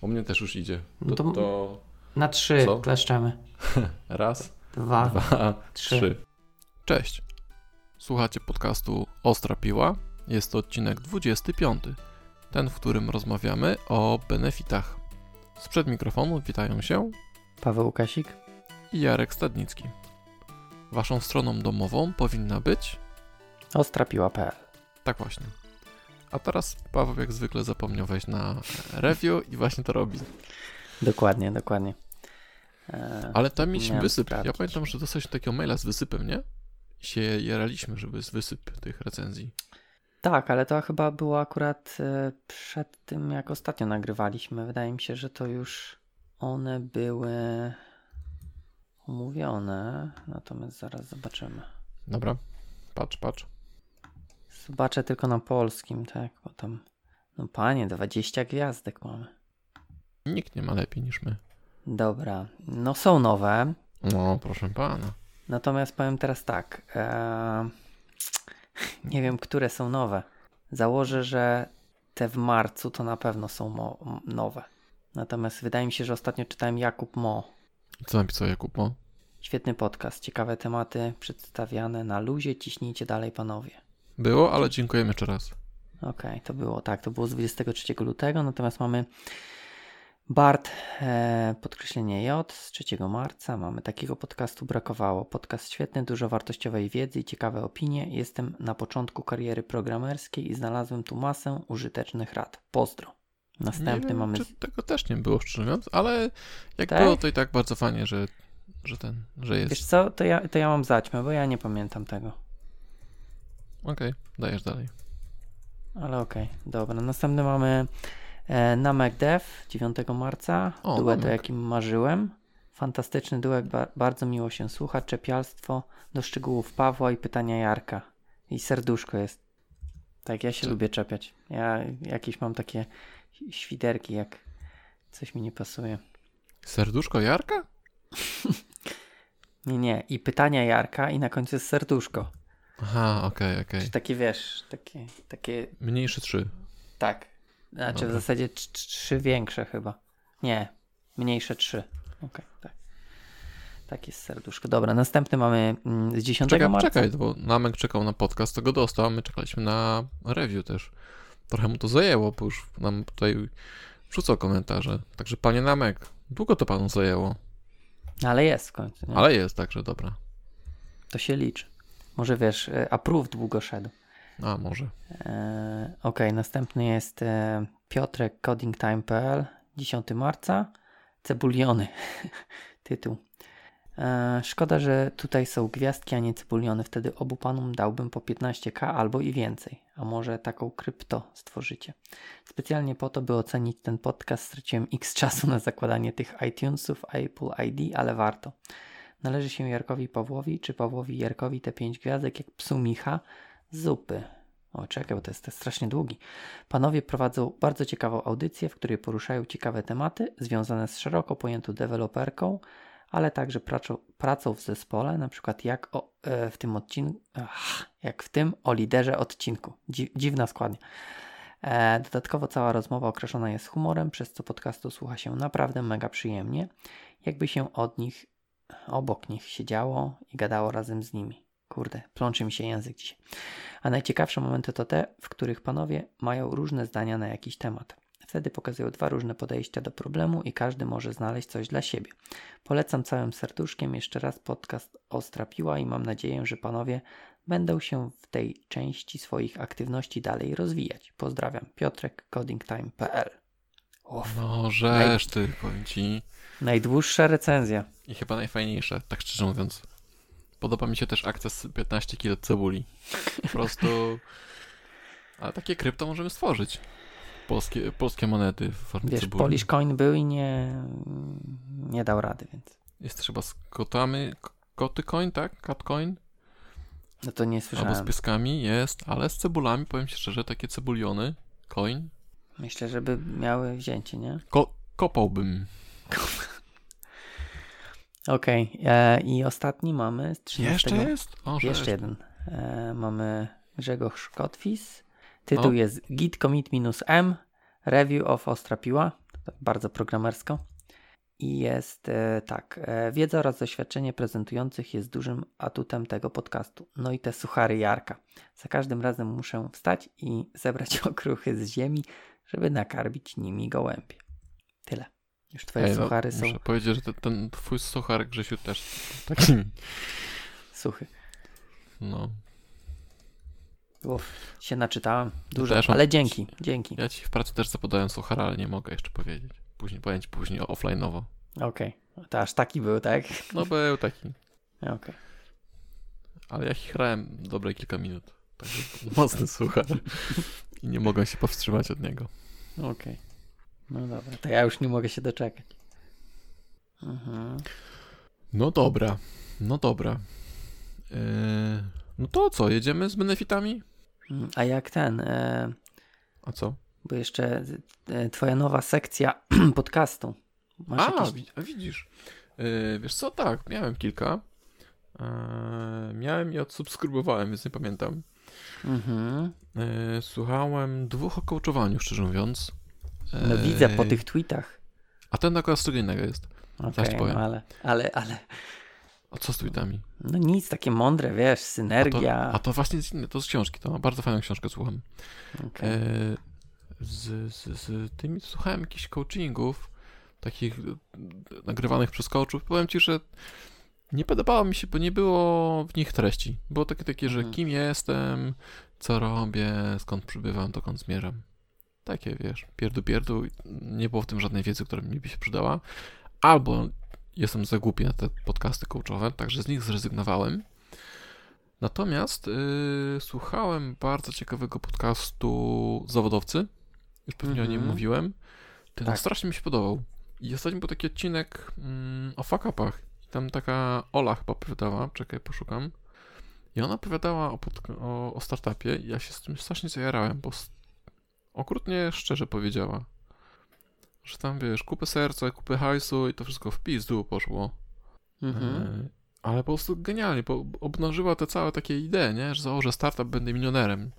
U mnie też już idzie. No To, to- to Na trzy Co? kleszczemy. raz, Dwa. dwa, trzy. trzy. Cześć. Słuchacie podcastu Ostra Piła. Jest to odcinek 25. Ten, w którym rozmawiamy o benefitach. Sprzed mikrofonu witają się Paweł Łukasik. i Jarek Stadnicki. Waszą stroną domową powinna być Ostrapiła.pl Tak właśnie. A teraz Paweł jak zwykle zapomniał wejść na review i właśnie to robi. Dokładnie, dokładnie. E, Ale tam mieliśmy wysyp. Ja sprawdzić. pamiętam, że dostaliśmy takiego maila z wysypem, nie? I się jaraliśmy, żeby jest wysyp tych recenzji. Tak, ale to chyba było akurat e, przed tym, jak ostatnio nagrywaliśmy. Wydaje mi się, że to już one były umówione. Natomiast zaraz zobaczymy. Dobra, patrz, patrz. Zobaczę tylko na polskim, tak? Bo tam, no panie, 20 gwiazdek mamy. Nikt nie ma lepiej niż my. Dobra, no są nowe. No, proszę pana. Natomiast powiem teraz tak. E, nie wiem, które są nowe. Założę, że te w marcu to na pewno są nowe. Natomiast wydaje mi się, że ostatnio czytałem Jakub Mo. Co napisał Jakub? Mo? Świetny podcast, ciekawe tematy przedstawiane na luzie. Ciśnijcie dalej, panowie. Było, ale dziękujemy jeszcze raz. Okej, to było tak, to było z 23 lutego, natomiast mamy Bart, e, podkreślenie J z 3 marca. Mamy takiego podcastu brakowało. Podcast świetny, dużo wartościowej wiedzy i ciekawe opinie. Jestem na początku kariery programerskiej i znalazłem tu masę użytecznych rad. Pozdro. Następny wiem, mamy. Czy tego też nie było, szczerze mówiąc, ale jak Tak? było, to i tak bardzo fajnie, że, że ten, że jest. Wiesz co, to ja, to ja mam zaćmę, bo ja nie pamiętam tego. Okej, dajesz dalej. Ale okej, dobra. Następny mamy e, na MacDev 9 marca. O, duet, o Namek. jakim marzyłem. Fantastyczny duet, ba- bardzo miło się słucha. Czepialstwo do szczegółów Pawła i pytania Jarka. I serduszko jest. Tak, ja się Co? lubię czepiać. Ja jakieś mam takie świderki, jak coś mi nie pasuje. Serduszko Jarka? Nie, nie. I pytania Jarka i na końcu jest serduszko. Aha, okej, okej. Czy takie, wiesz, takie, takie Mniejsze trzy. Tak. Znaczy w Dobra. zasadzie trz- trz- trzy większe chyba. Nie, mniejsze trzy. Okej, tak. Tak jest serduszko. Dobra, następny mamy mm, z 10 Czekaj, marca. czekaj, bo Namek czekał na podcast, to go dostał, a my czekaliśmy na review też. Trochę mu to zajęło, bo już nam tutaj wrzucał komentarze. Także panie Namek, długo to panu zajęło. Ale jest w końcu, nie? Ale jest, także dobra. To się liczy. Może wiesz, e, approved długo szedł. A, może. E, Okej, następny jest e, Piotrek codingtime.pl 10 marca. Cebuliony. Tytuł. E, szkoda, że tutaj są gwiazdki, a nie cebuliony. Wtedy obu panom dałbym po 15k albo i więcej. A może taką krypto stworzycie. Specjalnie po to, by ocenić ten podcast, straciłem x czasu na zakładanie tych iTunesów, Apple ID, ale warto. Należy się Jarkowi Pawłowi, czy Pawłowi Jarkowi te 5 gwiazdek, jak psu Micha, zupy. O, czekaj, bo to jest, to jest strasznie długi. Panowie prowadzą bardzo ciekawą audycję, w której poruszają ciekawe tematy związane z szeroko pojętą deweloperką, ale także pracą, pracą w zespole, na przykład jak o, e, w tym odcinku, ach, jak w tym o liderze odcinku. Dzi, dziwna składnia. E, dodatkowo cała rozmowa określona jest humorem, przez co podcastu słucha się naprawdę mega przyjemnie, jakby się od nich, obok nich siedziało i gadało razem z nimi. Kurde, plączy mi się język dzisiaj. A najciekawsze momenty to te, w których panowie mają różne zdania na jakiś temat. Wtedy pokazują dwa różne podejścia do problemu i każdy może znaleźć coś dla siebie. Polecam całym serduszkiem jeszcze raz podcast Ostra Piła i mam nadzieję, że panowie będą się w tej części swoich aktywności dalej rozwijać. Pozdrawiam, Piotrek, codingtime.pl No, żeż ty, powiem ci. Najdłuższa recenzja. I chyba najfajniejsze, tak szczerze mówiąc. Podoba mi się też akces 15 kg cebuli. Po prostu... Ale takie krypto możemy stworzyć. Polskie, polskie monety w formie Wiesz, cebuli. Polish Coin był i nie, nie dał rady, więc Jest chyba z kotami, koty coin, tak? Cat coin? no to nie Albo z słyszałem. pieskami jest, ale z cebulami, powiem ci szczerze, takie cebuliony, coin, Myślę, żeby miały wzięcie, nie? ko kopałbym. Okej, e, i ostatni mamy z 13. Jeszcze jest? O, Jeszcze jeden. E, mamy Grzegorz Kotwis. Tytuł jest Git Commit-M Review of Ostra Piła. bardzo programersko. I jest e, tak, e, wiedza oraz doświadczenie prezentujących jest dużym atutem tego podcastu. No i te suchary Jarka. Za każdym razem muszę wstać i zebrać okruchy z ziemi, żeby nakarmić nimi gołębie. Już twoje Ej, no, suchary są Muszę powiedzieć, że ten, ten twój suchar, Grzesiu, też taki, suchy. no. Uf, się naczytałem dużo, mam- ale dzięki, dzięki. Ja ci w pracy też zapodałem suchara, ale nie mogę jeszcze powiedzieć. Później, powiem ci później offline'owo. Okej, to aż taki był, tak? No był taki, Okej. ale ja chichrałem dobre kilka minut. Także mocny suchar. I nie mogę się powstrzymać od niego. Okej. No dobra, to ja już nie mogę się doczekać. Mhm. No dobra, no dobra. Yy, no to co, jedziemy z benefitami? Mm, A jak ten, e, A co? bo jeszcze e, twoja nowa sekcja podcastu. Masz A, jakieś... widzisz. Wiesz co, tak, miałem kilka. Miałem i odsubskrybowałem, więc nie pamiętam. Mhm. Słuchałem dwóch o coachowaniu, szczerze mówiąc. No widzę po tych tweetach. A ten akurat z innego jest. Okej, ci powiem. no ale, ale, ale, A co z tweetami? no nic, takie mądre, wiesz, A to, synergia. a to właśnie jest inne, to z książki, to bardzo fajną książkę słucham. Okej. E, z, z, z tymi słuchałem jakichś coachingów, takich e, nagrywanych przez coachów. Powiem ci, że nie podobało mi się, bo nie było w nich treści. Było takie, takie że Mhm. kim jestem, co robię, skąd przybywam, dokąd zmierzam. Takie, wiesz, pierdu pierdu. Nie było w tym żadnej wiedzy, która mi by się przydała. Albo jestem za głupi na te podcasty coachowe, także z nich zrezygnowałem. Natomiast yy, słuchałem bardzo ciekawego podcastu Zawodowcy. Już pewnie o nim Mhm. mówiłem. Ten Tak. strasznie mi się podobał. I ostatnio był taki odcinek mm, o fuck-upach. Tam taka Ola chyba opowiadała, czekaj, poszukam. I ona opowiadała o, podca- o, o startupie i ja się z tym strasznie zajarałem, bo okrutnie szczerze powiedziała, że tam, wiesz, kupę serca, kupę hajsu i to wszystko w pizdu poszło. Mhm. E, Ale po prostu genialnie, bo obnażyła te całe takie idee, nie? Że założę startup, będę milionerem.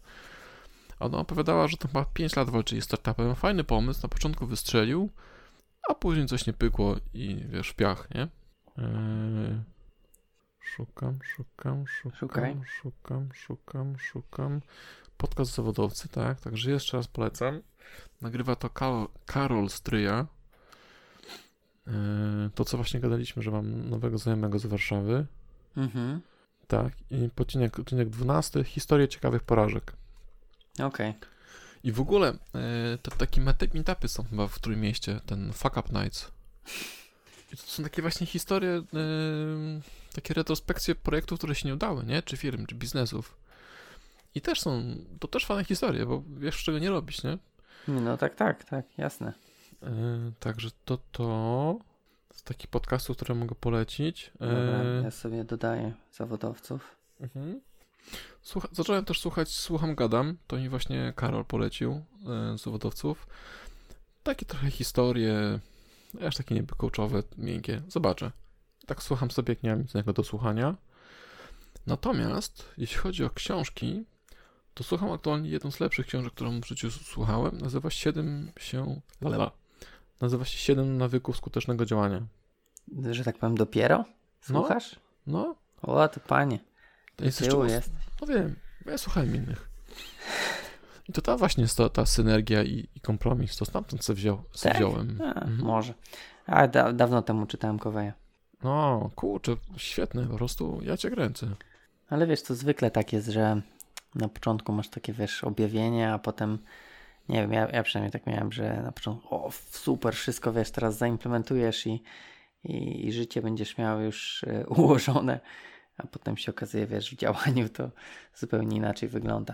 A Ona opowiadała, że to chyba 5 lat walczyli z startupem. Fajny pomysł, na początku wystrzelił, a później coś nie pykło i wiesz, w piach, nie? Eee, Szukam, szukam, szukam, Szukaj. szukam, szukam, szukam. Podcast zawodowcy, tak, także jeszcze raz polecam. Nagrywa to Karol, Karol Stryja. Eee, To, co właśnie gadaliśmy, że mam nowego znajomego z Warszawy. Mhm. Tak, i odcinek, odcinek 12, historie ciekawych porażek. Okej. I w ogóle e, to takie meetupy są chyba w Trójmieście, ten Fuck Up Nights. I to są takie właśnie historie, e, takie retrospekcje projektów, które się nie udały, nie? Czy firm, czy biznesów. I też są, to też fajne historie, bo wiesz, czego nie robić, nie? No tak, tak, tak, jasne. E, także to to z takich podcastów, które mogę polecić. Dobra, E, ja sobie dodaję zawodowców. Mhm. Słucha, zacząłem też słuchać Słucham Gadam, to mi właśnie Karol polecił z zawodowców. Takie trochę historie, aż takie niby coachowe, miękkie. Zobaczę. Tak słucham sobie, jak nie mam nic innego do słuchania. Natomiast, jeśli chodzi o książki, to słucham aktualnie jedną z lepszych książek, którą w życiu słuchałem. Nazywa się 7 się... Lalala. Nazywa się 7 nawyków skutecznego działania. Że tak powiem, dopiero? Słuchasz? No, O, to panie. to jest jeszcze jest. No wiem, ja słuchałem innych. I to ta właśnie ta, ta synergia i, i kompromis. To stamtąd co wziął, Tak? wziąłem. A, Mhm. Może. A, da, dawno temu czytałem Koweja. No, kurczę, świetne, po prostu ja cię kręcę. Ale wiesz, to zwykle tak jest, że na początku masz takie, wiesz, objawienie, a potem, nie wiem, ja, ja przynajmniej tak miałem, że na początku, o, super, wszystko, wiesz, teraz zaimplementujesz i, i, i życie będziesz miał już e, ułożone, a potem się okazuje, wiesz, w działaniu to zupełnie inaczej wygląda.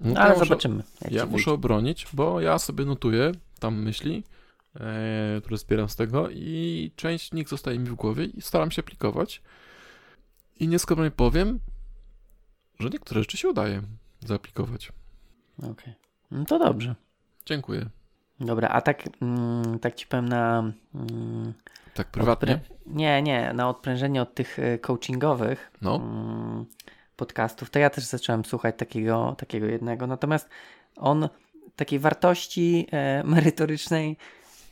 No Ale muszę, zobaczymy, ja muszę wyjdzie. obronić, bo ja sobie notuję tam myśli, e, które zbieram z tego i część z nich zostaje mi w głowie i staram się aplikować. I nieskromnie powiem, że niektóre rzeczy się udaje zaaplikować. Okej. No to dobrze. Dziękuję. Dobra, a tak, mm, tak ci powiem na... Mm, Tak prywatnie. odprę- Nie, nie, na odprężenie od tych e, coachingowych No. mm, podcastów, to ja też zacząłem słuchać takiego, takiego jednego. Natomiast on takiej wartości e, merytorycznej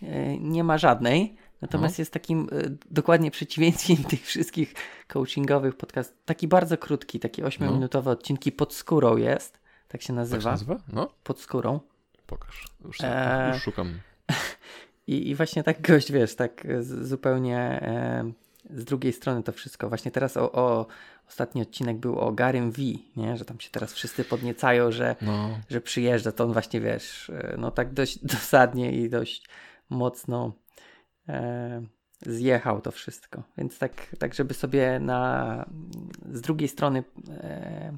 e, nie ma żadnej. Natomiast No. jest takim e, dokładnie przeciwieństwem tych wszystkich coachingowych podcastów. Taki bardzo krótki, taki 8-minutowe odcinki pod skórą jest. Tak się Tak nazywa. się nazywa? No, Pod skórą. pokaż. Już, Eee. już szukam. I, I właśnie tak gość, wiesz, tak z, zupełnie e, z drugiej strony to wszystko. Właśnie teraz o, o ostatni odcinek był o Garym V, nie? Że tam się teraz wszyscy podniecają, że, No, że przyjeżdża, to on właśnie, wiesz, e, no tak dość dosadnie i dość mocno e, zjechał to wszystko. Więc tak, tak żeby sobie na z drugiej strony e,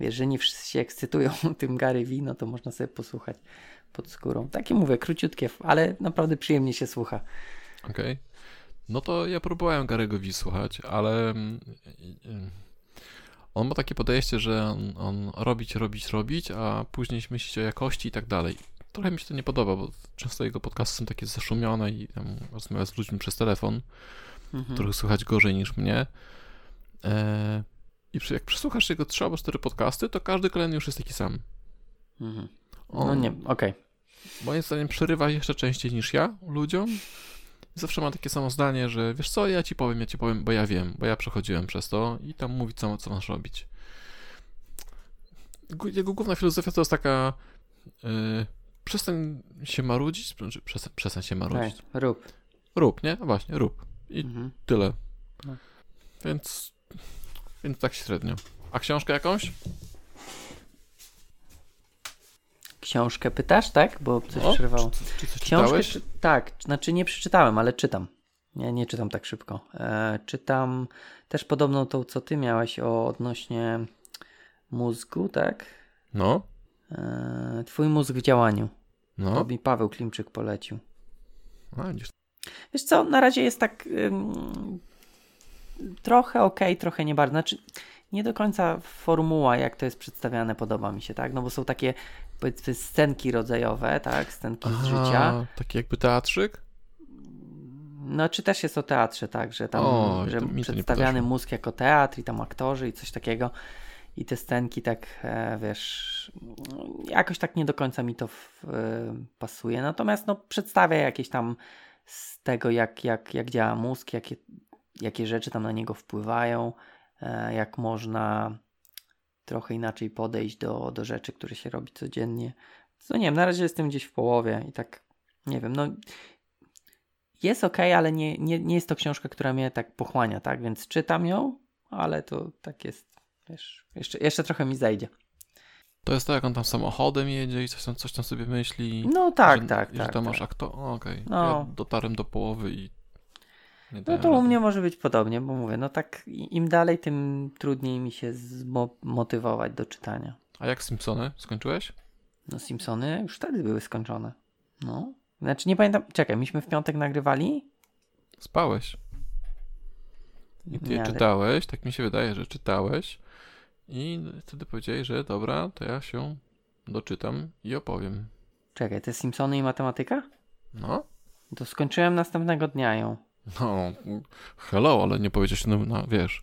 wiesz, że nie wszyscy się ekscytują tym Gary V, no to można sobie posłuchać pod skórą. Takie mówię, króciutkie, ale naprawdę przyjemnie się słucha. okej. No to ja próbowałem Garego V słuchać, ale mm, mm, on ma takie podejście, że on, on robić, robić, robić, a później myśleć o jakości i tak dalej. Trochę mi się to nie podoba, bo często jego podcasty są takie zaszumione i tam rozmawia z ludźmi przez telefon, Mhm. których słychać gorzej niż mnie. E, I jak przesłuchasz jego trzy albo cztery podcasty, to każdy kolejny już jest taki sam. Mhm. On, No nie, okej. Moim zdaniem przerywa jeszcze częściej niż ja ludziom. Zawsze ma takie samo zdanie, że wiesz co, ja ci powiem, ja ci powiem, bo ja wiem, bo ja przechodziłem przez to i tam mówi, co, co masz robić. Jego główna filozofia to jest taka yy, przestań się marudzić, znaczy przestań, przestań się marudzić. Okay. Rób. Rób, nie? No właśnie, rób. I Mhm. tyle. No. Więc, więc tak średnio. A książkę jakąś? Książkę pytasz, tak? Bo coś O, przerwało. Czy, czy Książkę, czy, tak, znaczy nie przeczytałem, ale czytam. Nie, nie czytam tak szybko. E, czytam też podobną tą, co ty miałeś o odnośnie mózgu, tak? No, E, twój mózg w działaniu. To no. mi Paweł Klimczyk polecił. A, widzisz, Wiesz co, na razie jest tak ym, trochę okej, trochę nie bardzo. Znaczy, nie do końca formuła, jak to jest przedstawiane, podoba mi się, tak? No bo są takie powiedzmy scenki rodzajowe, tak? Scenki z życia. Taki jakby teatrzyk? No, czy też jest o teatrze, tak, że tam, O, że to to przedstawiany mózg jako teatr i tam aktorzy i coś takiego. I te scenki tak, e, wiesz, jakoś tak nie do końca mi to w, e, pasuje. Natomiast no, przedstawia jakieś tam z tego, jak, jak, jak działa mózg, jakie, jakie rzeczy tam na niego wpływają, e, jak można trochę inaczej podejść do, do rzeczy, które się robi codziennie. Co nie wiem, na razie jestem gdzieś w połowie i tak, nie wiem, no jest ok, ale nie, nie, nie jest to książka, która mnie tak pochłania, tak? Więc czytam ją, ale to tak jest, wiesz, jeszcze, jeszcze trochę mi zajdzie. To jest to, jak on tam samochodem jedzie i coś tam, coś tam sobie myśli. No tak, że, tak, i tak. Że tam tak. masz aktor. o, Okej. No. Ja dotarłem do połowy i. No to u rady. mnie może być podobnie, bo mówię, no tak im dalej, tym trudniej mi się zmotywować do czytania. A jak Simpsony? Skończyłeś? No Simpsony już wtedy były skończone. No. Znaczy nie pamiętam, czekaj, myśmy w piątek nagrywali? Spałeś. I ty Nie, je ale- czytałeś, tak mi się wydaje, że czytałeś. I wtedy powiedziałeś, że dobra, to ja się doczytam i opowiem. Czekaj, te Simpsony i matematyka? No, To skończyłem następnego dnia ją. no, hello, ale nie powiedziałeś, no, no wiesz,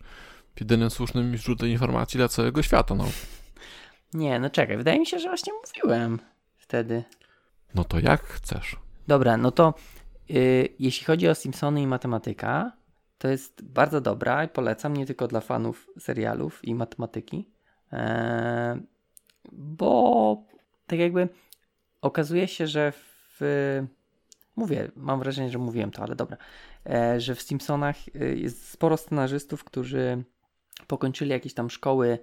jedynym słusznym źródłem informacji dla całego świata, no. Nie, no czekaj, wydaje mi się, że właśnie mówiłem wtedy. No to jak chcesz. Dobra, no to y, jeśli chodzi o Simpsony i matematyka, to jest bardzo dobra i polecam nie tylko dla fanów serialów i matematyki, e, bo tak jakby okazuje się, że w. Mówię, mam wrażenie, że mówiłem to, ale dobra, e, że w Simpsonach y, jest sporo scenarzystów, którzy pokończyli jakieś tam szkoły,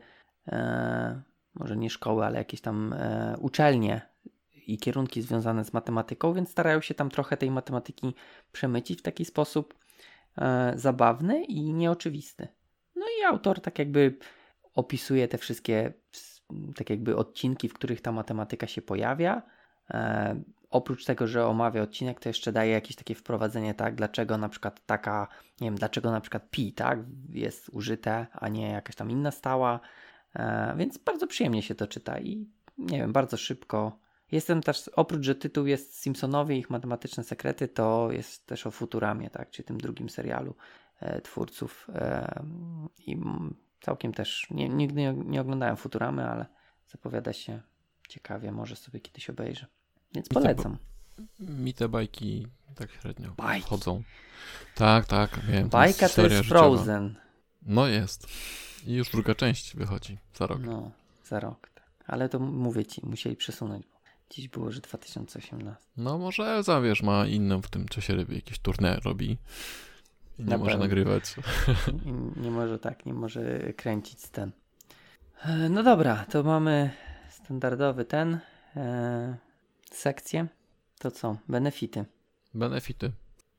e, może nie szkoły, ale jakieś tam e, uczelnie i kierunki związane z matematyką, więc starają się tam trochę tej matematyki przemycić w taki sposób e, zabawny i nieoczywisty. No i autor tak jakby opisuje te wszystkie tak jakby odcinki, w których ta matematyka się pojawia. E, oprócz tego, że omawia odcinek, to jeszcze daje jakieś takie wprowadzenie, tak, dlaczego na przykład taka, nie wiem, dlaczego na przykład pi, tak, jest użyte, a nie jakaś tam inna stała. E, więc bardzo przyjemnie się to czyta i nie wiem, bardzo szybko. Jestem też, oprócz, że tytuł jest Simpsonowie i ich matematyczne sekrety, to jest też o Futuramie, tak, czy tym drugim serialu e, twórców. E, I całkiem też, nie, nigdy nie, nie oglądałem Futuramy, ale zapowiada się ciekawie, może sobie kiedyś obejrzę. Więc I co, bo- polecam. mi te bajki tak średnio Bajki. chodzą. Tak, tak, wiem. to jest Bajka to jest życiowa. Frozen. No jest. I już druga część wychodzi za rok. No, za rok. Tak. Ale to mówię ci, musieli przesunąć. Dziś było, że 2018. No może Elza, wiesz, ma inną w tym czasie robi jakieś tournée robi. I nie Na może pewno. nagrywać. I nie może tak, nie może kręcić ten. E, No dobra, to mamy standardowy ten. E, sekcję. To co? Benefity. Benefity.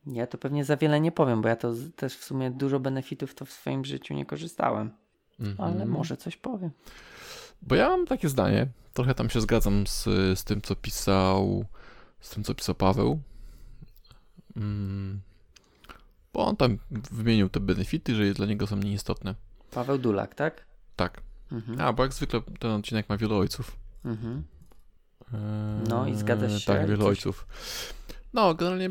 Ja to pewnie za wiele nie powiem, bo ja to z, też w sumie dużo benefitów to w swoim życiu nie korzystałem. Mhm. Ale może coś powiem. Bo ja mam takie zdanie, trochę tam się zgadzam z, z tym, co pisał, z tym, co pisał Paweł. Mm. Bo on tam wymienił te benefity, że dla niego są nieistotne. Paweł Dulak, tak? Tak. Mhm. A, bo jak zwykle ten odcinek ma wielu ojców. Mhm. Eee, No i zgadzasz się? Tak, wielu Coś- ojców. No, generalnie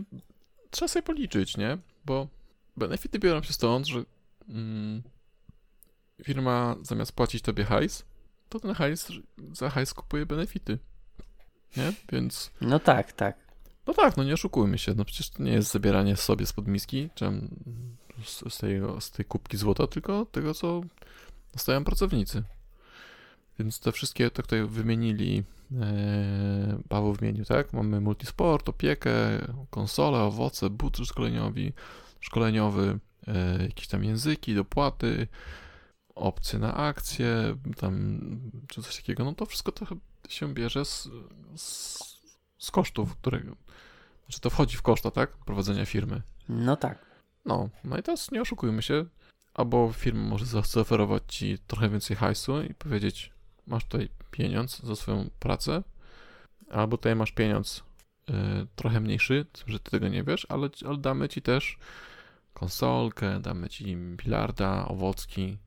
trzeba sobie policzyć, nie? Bo benefity biorą się stąd, że mm, firma zamiast płacić tobie hajs, to ten hajs za hajs kupuje benefity. Nie? Więc No tak, tak. no tak, no nie oszukujmy się, no przecież to nie jest zabieranie sobie spod miski, czy z, z, tej, z tej kubki złota, tylko tego, co dostają pracownicy. Więc te wszystkie, to tutaj wymienili, e, Paweł wymienił, tak? Mamy multisport, opiekę, konsole, owoce, budżet szkoleniowy, szkoleniowy, e, jakieś tam języki, dopłaty, opcje na akcje, tam, czy coś takiego, no to wszystko to się bierze z, z, z kosztów, które, znaczy to wchodzi w koszta, tak? Prowadzenia firmy. No tak. No, no i teraz nie oszukujmy się, albo firma może za- zaoferować ci trochę więcej hajsu i powiedzieć, masz tutaj pieniądz za swoją pracę, albo tutaj masz pieniądz y, trochę mniejszy, że ty tego nie wiesz, ale, ale damy ci też konsolkę, damy ci bilarda, owocki,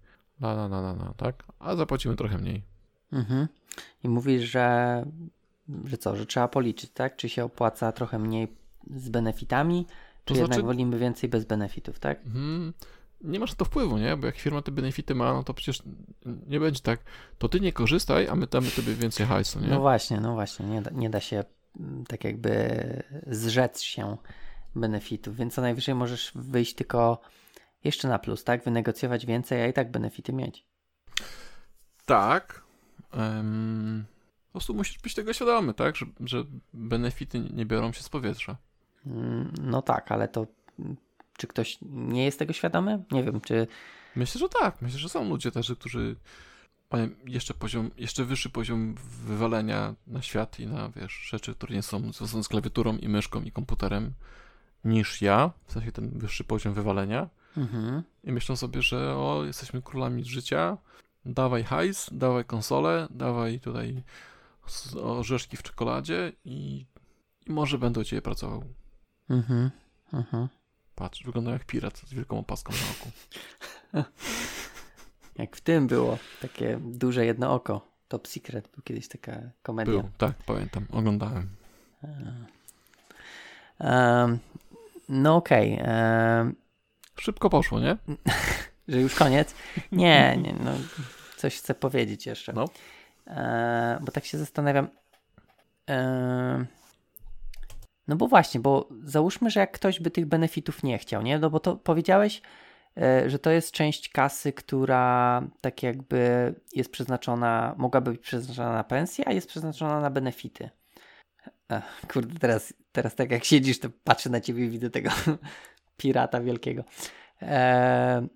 la, la, la, la, la, tak? A zapłacimy trochę mniej. Mhm. I mówisz, że, że co, że trzeba policzyć, tak? Czy się opłaca trochę mniej z benefitami, czy To jednak znaczy- wolimy więcej bez benefitów, tak? Mhm. Nie masz na to wpływu, nie? Bo jak firma te benefity ma, no to przecież nie będzie tak, to ty nie korzystaj, a my damy tobie więcej hajsu, nie? No właśnie, no właśnie, nie da, nie da się mm, tak jakby zrzec się benefitów, więc co najwyżej możesz wyjść tylko jeszcze na plus, tak? Wynegocjować więcej, a i tak benefity mieć. Tak. Em, po prostu musisz być tego świadomy, tak? Że, że benefity nie biorą się z powietrza. Mm, No tak, ale to czy ktoś nie jest tego świadomy? Nie wiem, czy Myślę, że tak. Myślę, że są ludzie też, którzy mają jeszcze poziom, jeszcze wyższy poziom wywalenia na świat i na, wiesz, rzeczy, które nie są związane z klawiaturą i myszką i komputerem niż ja, w sensie ten wyższy poziom wywalenia. Mhm. I myślą sobie, że o, jesteśmy królami życia, dawaj hajs, dawaj konsolę, dawaj tutaj orzeszki w czekoladzie i, i może będę u ciebie pracował. Mhm. Mhm. Patrz, wygląda jak pirat z wielką opaską na oku. Jak w tym było takie duże jedno oko. Top Secret był kiedyś taka komedia. Był, tak, pamiętam, oglądałem. Em, no okej. em, Szybko poszło, nie? że już koniec? Nie, nie, no coś chcę powiedzieć jeszcze. No. E, bo tak się zastanawiam. E, no bo właśnie, bo załóżmy, że jak ktoś by tych benefitów nie chciał, nie? No bo to powiedziałeś, e, że to jest część kasy, która tak jakby jest przeznaczona, mogłaby być przeznaczona na pensję, a jest przeznaczona na benefity. Ech, kurde, teraz, teraz tak jak siedzisz, to patrzę na ciebie i widzę tego pirata wielkiego. E,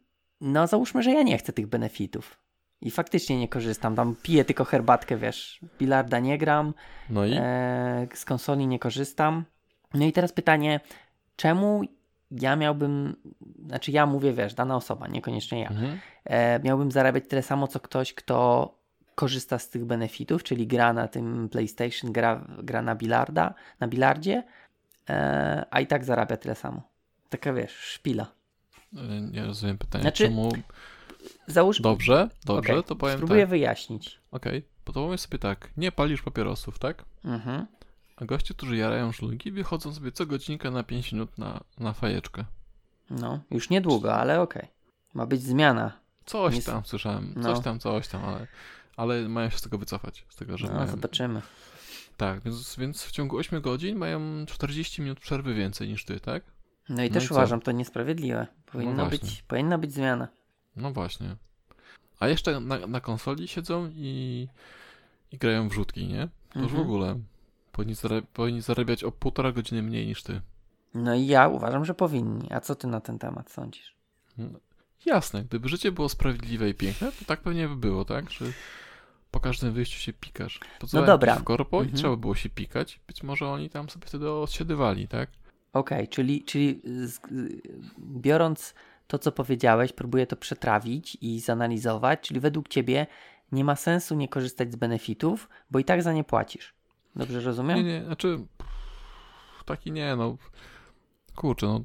no załóżmy, że ja nie chcę tych benefitów. I faktycznie nie korzystam. Tam piję tylko herbatkę, wiesz. Bilarda nie gram, No i e, z konsoli nie korzystam. No i teraz pytanie, czemu ja miałbym, znaczy ja mówię, wiesz, dana osoba, niekoniecznie ja, mhm. e, miałbym zarabiać tyle samo, co ktoś, kto korzysta z tych benefitów, czyli gra na tym PlayStation, gra, gra na bilarda, na bilardzie, e, a i tak zarabia tyle samo. Taka, wiesz, szpila. E, nie rozumiem pytania. Znaczy- Czemu? Załóż... Dobrze, dobrze, Okej, to powiem Spróbuję tak. wyjaśnić. Okej, bo to powiem sobie tak, nie palisz papierosów, tak? Mhm. A goście, którzy jarają szlugi, wychodzą sobie co godzinkę na 5 minut na, na fajeczkę. No, już niedługo, ale okej. Ma być zmiana. Coś Nic- tam słyszałem, No. coś tam, coś tam, ale, ale mają się z tego wycofać, z tego, że No, mają... zobaczymy. Tak, więc, więc w ciągu 8 godzin mają 40 minut przerwy więcej niż ty, tak? No i No też i co? uważam to niesprawiedliwe. Powinna, No być, powinna być zmiana. No właśnie. A jeszcze na, na konsoli siedzą i, i grają wrzutki, nie? To już w Mhm. ogóle. Powinni, zara- powinni zarabiać o półtora godziny mniej niż ty. No i ja uważam, że powinni. A co ty na ten temat sądzisz? Jasne, gdyby życie było sprawiedliwe i piękne, to tak pewnie by było, tak? Że po każdym wyjściu się pikasz. Podzwałem No dobra. w korpo Mhm. i trzeba było się pikać. Być może oni tam sobie wtedy odsiadywali, tak? Okej, czyli, czyli z, biorąc to, co powiedziałeś, próbuję to przetrawić i zanalizować, czyli według ciebie nie ma sensu nie korzystać z benefitów, bo i tak za nie płacisz. Dobrze rozumiem? Nie, nie, znaczy taki nie, no kurczę, no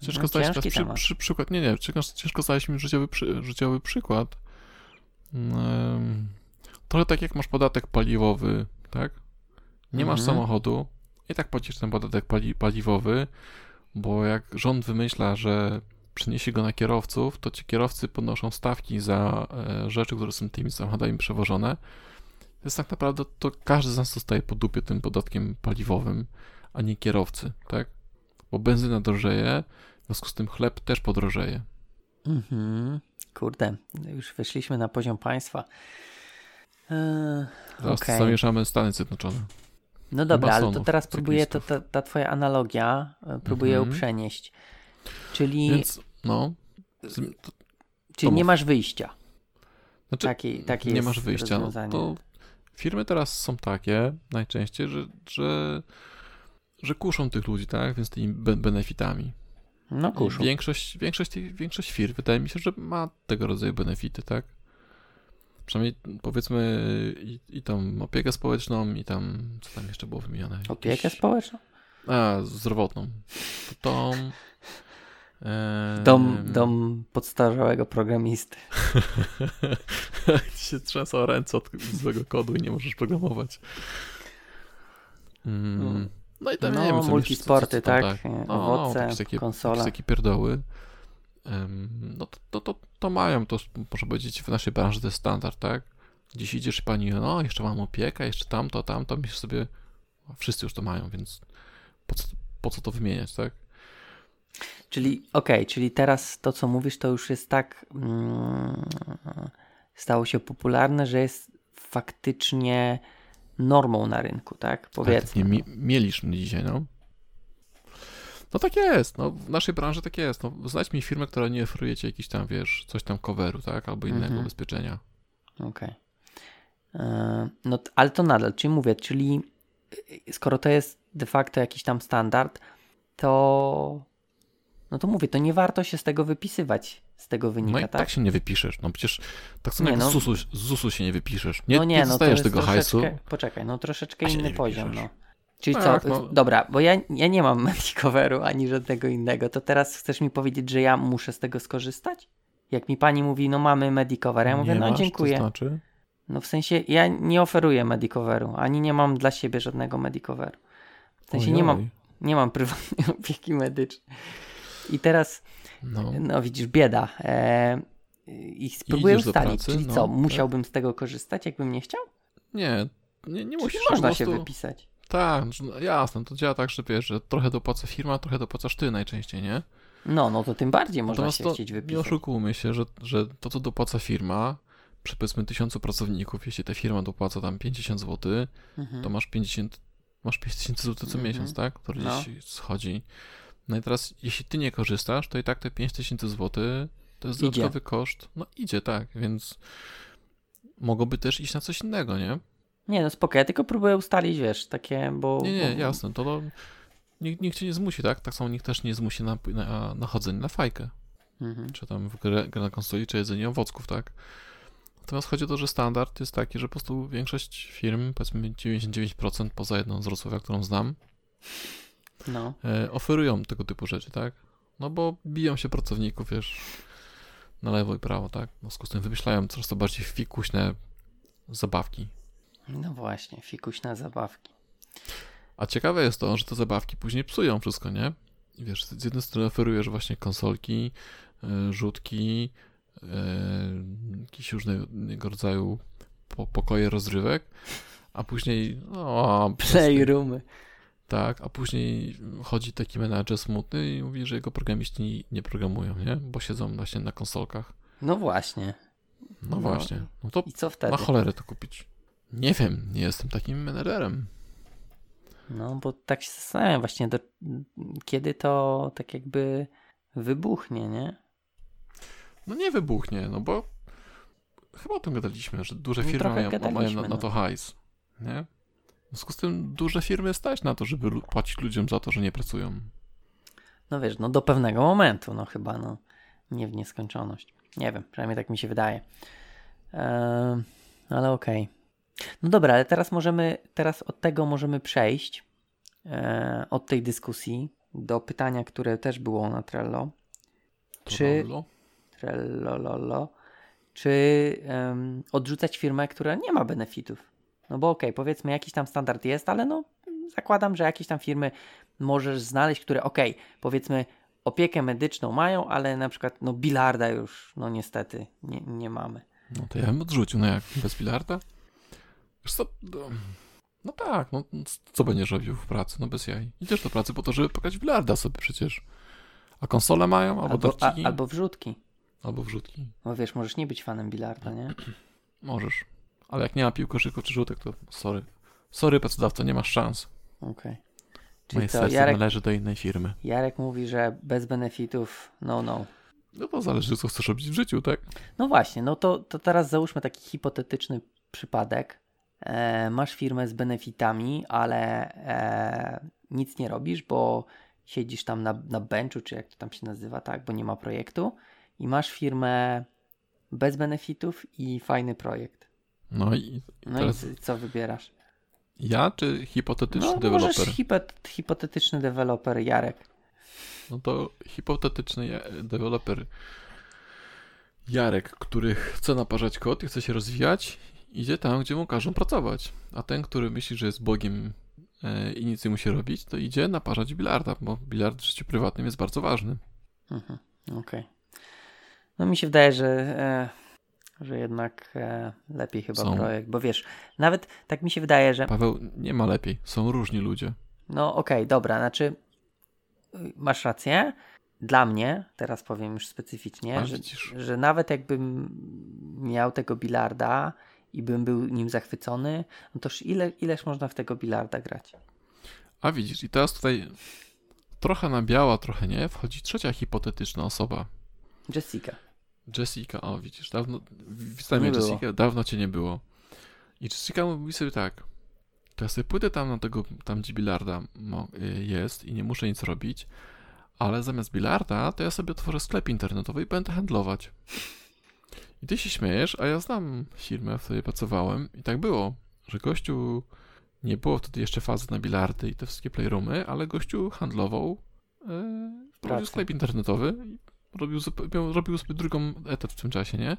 ciężko No, znaleźć ciężki teraz przy, przy, przykład, nie, nie, ciężko, ciężko znaleźć mi życiowy, przy, życiowy przykład. Em, trochę tak jak masz podatek paliwowy, tak? Nie masz Mhm. samochodu i tak płacisz ten podatek pali, paliwowy, bo jak rząd wymyśla, że przyniesie go na kierowców, to ci kierowcy podnoszą stawki za e, rzeczy, które są tymi samochodami przewożone. Więc tak naprawdę to każdy z nas dostaje po dupie tym podatkiem paliwowym, a nie kierowcy, tak? Bo benzyna drożeje, w związku z tym chleb też podrożeje. Mhm. Kurde, już wyszliśmy na poziom państwa. Eee, Teraz Okej. zamieszamy Stany Zjednoczone. No dobra, ale to teraz próbuję, to, ta, ta twoja analogia, e, próbuję Mhm. ją przenieść. Czyli, Więc, no, z- to, czyli to nie masz wyjścia. znaczy, Taki, takie nie masz wyjścia. No, to firmy teraz są takie najczęściej, że, że, że kuszą tych ludzi, tak? Więc tymi be- benefitami. No I kuszu. Większość, większość, większość firm wydaje mi się, że ma tego rodzaju benefity, tak? Przynajmniej powiedzmy i, i tam opiekę społeczną i tam, co tam jeszcze było wymienione? Opiekę Jakieś- społeczną? A, zdrowotną. To tą... em, Dom, dom podstarzałego programisty. Ci się trzęsą ręce od złego kodu i nie możesz programować. Mm. No i tam No, nie wiem, co multisporty, co- co tam tak? No, Owoce, jakieś takie, konsola. jakieś takie pierdoły. No to, to, to, to mają, to można powiedzieć w naszej branży to jest standard, tak? Gdzieś idziesz i pani, no jeszcze mam opiekę, jeszcze tamto, tamto, myślisz sobie, a wszyscy już to mają, więc po co, po co to wymieniać, tak? Czyli, okej, czyli teraz to, co mówisz, to już jest tak mm, stało się popularne, że jest faktycznie normą na rynku, tak? Tak, Powiedzmy. nie mi, mieliśmy dzisiaj, no. No tak jest, no w naszej branży tak jest. No, znajdź mi firmę, która nie oferuje ci jakiś tam, wiesz, coś tam coveru, tak, albo innego Mhm. ubezpieczenia. Okej. E, No, ale to nadal, czyli mówię, czyli y, skoro to jest de facto jakiś tam standard, to no to mówię, to nie warto się z tego wypisywać, z tego wynika, No i tak? tak? się nie wypiszesz. No przecież tak samo jak no. z, ZUS-u, z ZUS-u się nie wypiszesz. Nie, no nie, nie no dostajesz tego hajsu. troszeczkę, poczekaj, no troszeczkę inny poziom, wypiszesz. no. Czyli Tak, co, no. dobra, bo ja, ja nie mam Medicoveru ani żadnego innego, to teraz chcesz mi powiedzieć, że ja muszę z tego skorzystać? Jak mi pani mówi, no mamy Medicover, ja mówię, Nie no masz, dziękuję. To znaczy? No w sensie, ja nie oferuję Medicoveru, ani nie mam dla siebie żadnego Medicoveru. W sensie nie mam, nie mam prywatnej opieki medycznej. I teraz, No. no widzisz, bieda. E, I spróbuję idziesz ustalić, czyli no, co, tak. musiałbym z tego korzystać, jakbym nie chciał? Nie, nie, nie Czyli musisz. można po się prostu- wypisać. Tak, że- no, jasne, to działa tak, że wiesz, że trochę dopłaca firma, trochę dopłacasz ty najczęściej, nie? No, no to tym bardziej można Natomiast się to chcieć Nie wypisać. oszukujmy się, że, że to, co dopłaca firma, przy powiedzmy tysiącu pracowników, jeśli ta firma dopłaca tam 50 zł, Mhm. to masz 50, masz 5000 zł co Mhm. miesiąc, tak? No. gdzieś schodzi. No i teraz, jeśli ty nie korzystasz, to i tak te 5000 zł to jest Idzie. dodatkowy koszt. No idzie, tak, więc mogłoby też iść na coś innego, nie? Nie, no spoko, ja tylko próbuję ustalić, wiesz, takie, bo... Nie, nie, jasne, to, to nikt, nikt cię nie zmusi, tak? Tak samo nikt też nie zmusi na, na, na chodzenie na fajkę. Mhm. czy tam w grę, grę na konsoli, czy jedzenie owocków, tak? Natomiast chodzi o to, że standard jest taki, że po prostu większość firm, powiedzmy 99% poza jedną z Wrocławia, którą znam, No. e, oferują tego typu rzeczy, tak? No bo biją się pracowników, wiesz, na lewo i prawo, tak? W związku z tym wymyślają coraz to bardziej fikuśne zabawki. No właśnie, fikuśne zabawki. A ciekawe jest to, że te zabawki później psują wszystko, nie? Wiesz, z jednej strony oferujesz właśnie konsolki, e, rzutki, e, jakieś różnego rodzaju po, pokoje rozrywek, A później, no, Playroomy. tak, a później chodzi taki menadżer smutny i mówi, że jego programiści nie programują, nie? Bo siedzą właśnie na konsolkach. No właśnie. No, No. właśnie. No to I co wtedy? na cholerę to kupić. Nie wiem, nie jestem takim menedżerem. No, bo tak się zastanawiam właśnie, do, kiedy to tak jakby wybuchnie, nie? No nie wybuchnie, no bo chyba o tym gadaliśmy, że duże No, firmy mają, mają na, na no. to hajs, nie? W związku z tym duże firmy stać na to, żeby płacić ludziom za to, że nie pracują. No wiesz, no do pewnego momentu, no chyba, no nie w nieskończoność. Nie wiem, przynajmniej tak mi się wydaje. Ehm, ale okej. No dobra, ale teraz możemy, teraz od tego możemy przejść, e, od tej dyskusji do pytania, które też było na Trello. Czy- Trello? Trellololo. Czy em, odrzucać firmę, która nie ma benefitów? No bo okej, powiedzmy jakiś tam standard jest, ale no zakładam, że jakieś tam firmy możesz znaleźć, które okej, powiedzmy opiekę medyczną mają, ale na przykład no bilarda już no niestety nie, nie mamy. No to ja bym odrzucił, no jak, bez bilarda? Wiesz co, no, no tak, no co będziesz robił w pracy, no bez jaj. Idziesz do pracy po to, żeby w bilarda sobie przecież. A konsole mają, albo, Albo, a, albo wrzutki. albo wrzutki. Bo wiesz, możesz nie być fanem bilarda, nie? Możesz. Ale jak nie ma piłkarzyków czy rzutek, to sorry. Sorry, pracodawco, nie masz szans. Okej. Czyli Moje serce Jarek, należy do innej firmy. Jarek mówi, że bez benefitów no no. No to zależy, co chcesz robić w życiu, tak? No właśnie, no to, to teraz załóżmy taki hipotetyczny przypadek. E, masz firmę z benefitami, ale e, nic nie robisz, bo siedzisz tam na, na benchu, czy jak to tam się nazywa, tak, bo nie ma projektu. I masz firmę bez benefitów i fajny projekt. No i No Teraz- i co wybierasz? ja czy hipotetyczny No, deweloper? możesz hipot, hipotetyczny deweloper Jarek. No to hipotetyczny ja- deweloper Jarek, który chce naparzać kod i chce się rozwijać, idzie tam, gdzie mu każą pracować. A ten, który myśli, że jest Bogiem e, i nic nie musi robić, to idzie naparzać bilarda, bo bilard w życiu prywatnym jest bardzo ważny. Mhm, Okej. No mi się wydaje, że, e, że jednak e, lepiej chyba Są. projekt, bo wiesz, nawet tak mi się wydaje, że Paweł, nie ma lepiej. Są różni ludzie. no okej, dobra, znaczy y, masz rację. Dla mnie, teraz powiem już specyficznie, A że, że nawet jakbym miał tego bilarda i bym był nim zachwycony, no toż ile, ileż można w tego bilarda grać? A widzisz, i teraz tutaj trochę na biała, trochę nie, wchodzi trzecia hipotetyczna osoba. Jessica. Jessica, o widzisz, dawno, wstałem Nie było. Jessica, dawno cię nie było. I Jessica mówi sobie tak, to ja sobie pójdę tam na tego, tam gdzie bilarda y, jest i nie muszę nic robić, ale zamiast bilarda, to ja sobie otworzę sklep internetowy i będę handlować. I ty się śmiejesz, a ja znam firmę, w której pracowałem i tak było, że gościu, nie było wtedy jeszcze fazy na bilardy i te wszystkie playroomy, ale gościu handlował, yy, robił Pracę. sklep internetowy i robił, miał, robił sobie drugą etat w tym czasie, nie?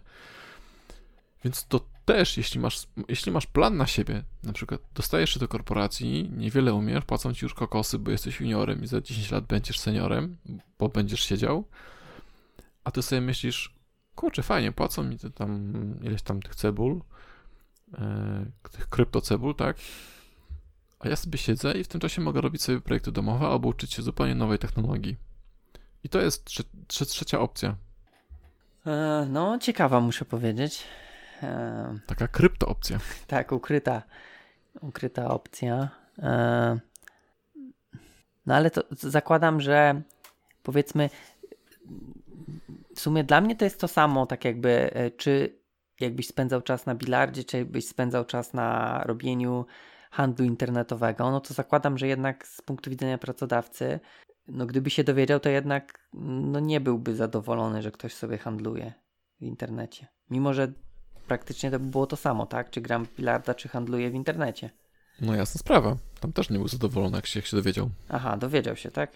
Więc to też, jeśli masz, jeśli masz plan na siebie, na przykład dostajesz się do korporacji, niewiele umiesz, płacą ci już kokosy, bo jesteś juniorem i za 10 lat będziesz seniorem, bo będziesz siedział, a ty sobie myślisz, kurczę, fajnie, płacą mi te tam ileś tam tych cebul, e, tych kryptocebul, tak? A ja sobie siedzę i w tym czasie mogę robić sobie projekty domowe albo uczyć się zupełnie nowej technologii. I to jest trze- trze- trzecia opcja, E, no, ciekawa muszę powiedzieć. E, taka krypto opcja. Tak, ukryta, ukryta opcja. E, No ale to zakładam, że powiedzmy, w sumie dla mnie to jest to samo, tak jakby, e, czy jakbyś spędzał czas na bilardzie, czy byś spędzał czas na robieniu handlu internetowego, no to zakładam, że jednak z punktu widzenia pracodawcy, no gdyby się dowiedział, to jednak no nie byłby zadowolony, że ktoś sobie handluje w internecie. Mimo, że praktycznie to by było to samo, tak? Czy gram w bilarda, czy handluję w internecie. No jasna sprawa. Tam też nie był zadowolony, jak się, jak się dowiedział. Aha, dowiedział się, tak?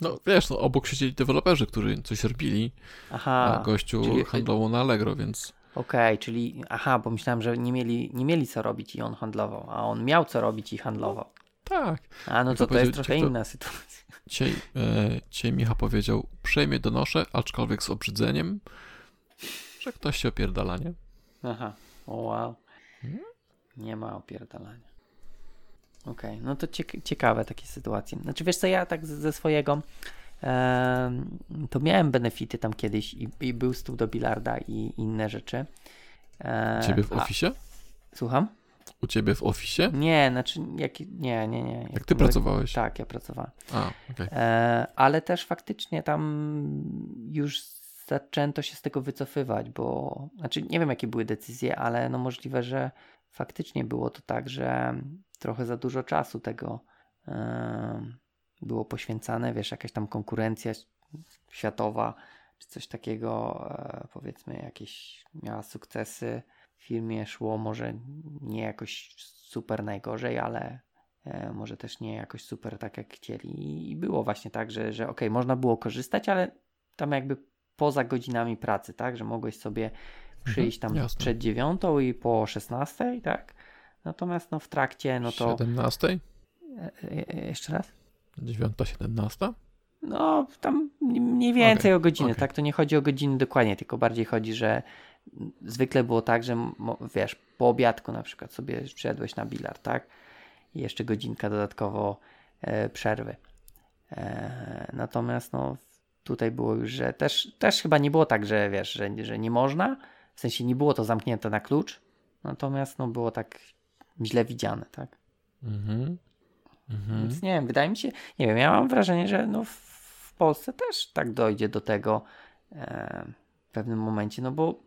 No wiesz, no, obok siedzieli deweloperzy, którzy coś robili, Aha, a gościu czyli- handlował na Allegro, więc okej, czyli aha, bo myślałem, że nie mieli, nie mieli co robić i on handlował, a on miał co robić i handlował. tak. A no to to jest trochę to- inna sytuacja. Dzisiaj, e, dzisiaj Micha powiedział, uprzejmie donoszę, aczkolwiek z obrzydzeniem, że ktoś się opierdala, nie? Aha, o wow. Nie ma opierdalania. Okej, no to ciek- ciekawe takie sytuacje. Znaczy wiesz co, ja tak ze swojego em, to miałem benefity tam kiedyś i, i był stół do bilarda i inne rzeczy. E, Ciebie w oficie? Słucham? U ciebie w oficie? Nie, znaczy jak, nie, nie, nie. Jak ty pracowałeś? Tak, ja pracowałem. A, okej. E, ale też faktycznie tam już zaczęto się z tego wycofywać, bo znaczy nie wiem jakie były decyzje, ale no możliwe, że faktycznie było to tak, że trochę za dużo czasu tego było poświęcane, wiesz, jakaś tam konkurencja światowa, czy coś takiego, e, powiedzmy, jakieś miała sukcesy. W firmie, szło może nie jakoś super najgorzej, ale e, może też nie jakoś super tak jak chcieli. I było właśnie tak, że, że okej, można było korzystać, ale tam jakby poza godzinami pracy, tak, że mogłeś sobie przyjść tam jasne. przed dziewiątą i po 16, tak, natomiast no w trakcie, no to 17? e, e, jeszcze raz? 9, 17? No, tam mniej więcej Okej, o godziny, okej. tak? To nie chodzi o godziny dokładnie, tylko bardziej chodzi, że zwykle było tak, że wiesz, po obiadku na przykład sobie przyjadłeś na bilard, tak? I jeszcze godzinka dodatkowo e, przerwy. E, natomiast no, tutaj było już, że też, też chyba nie było tak, że wiesz, że, że nie można, w sensie nie było to zamknięte na klucz, natomiast no było tak źle widziane, tak? Mhm. Mhm. Więc nie wiem, wydaje mi się, nie wiem, ja mam wrażenie, że no w, Polsce też tak dojdzie do tego e, w pewnym momencie, no bo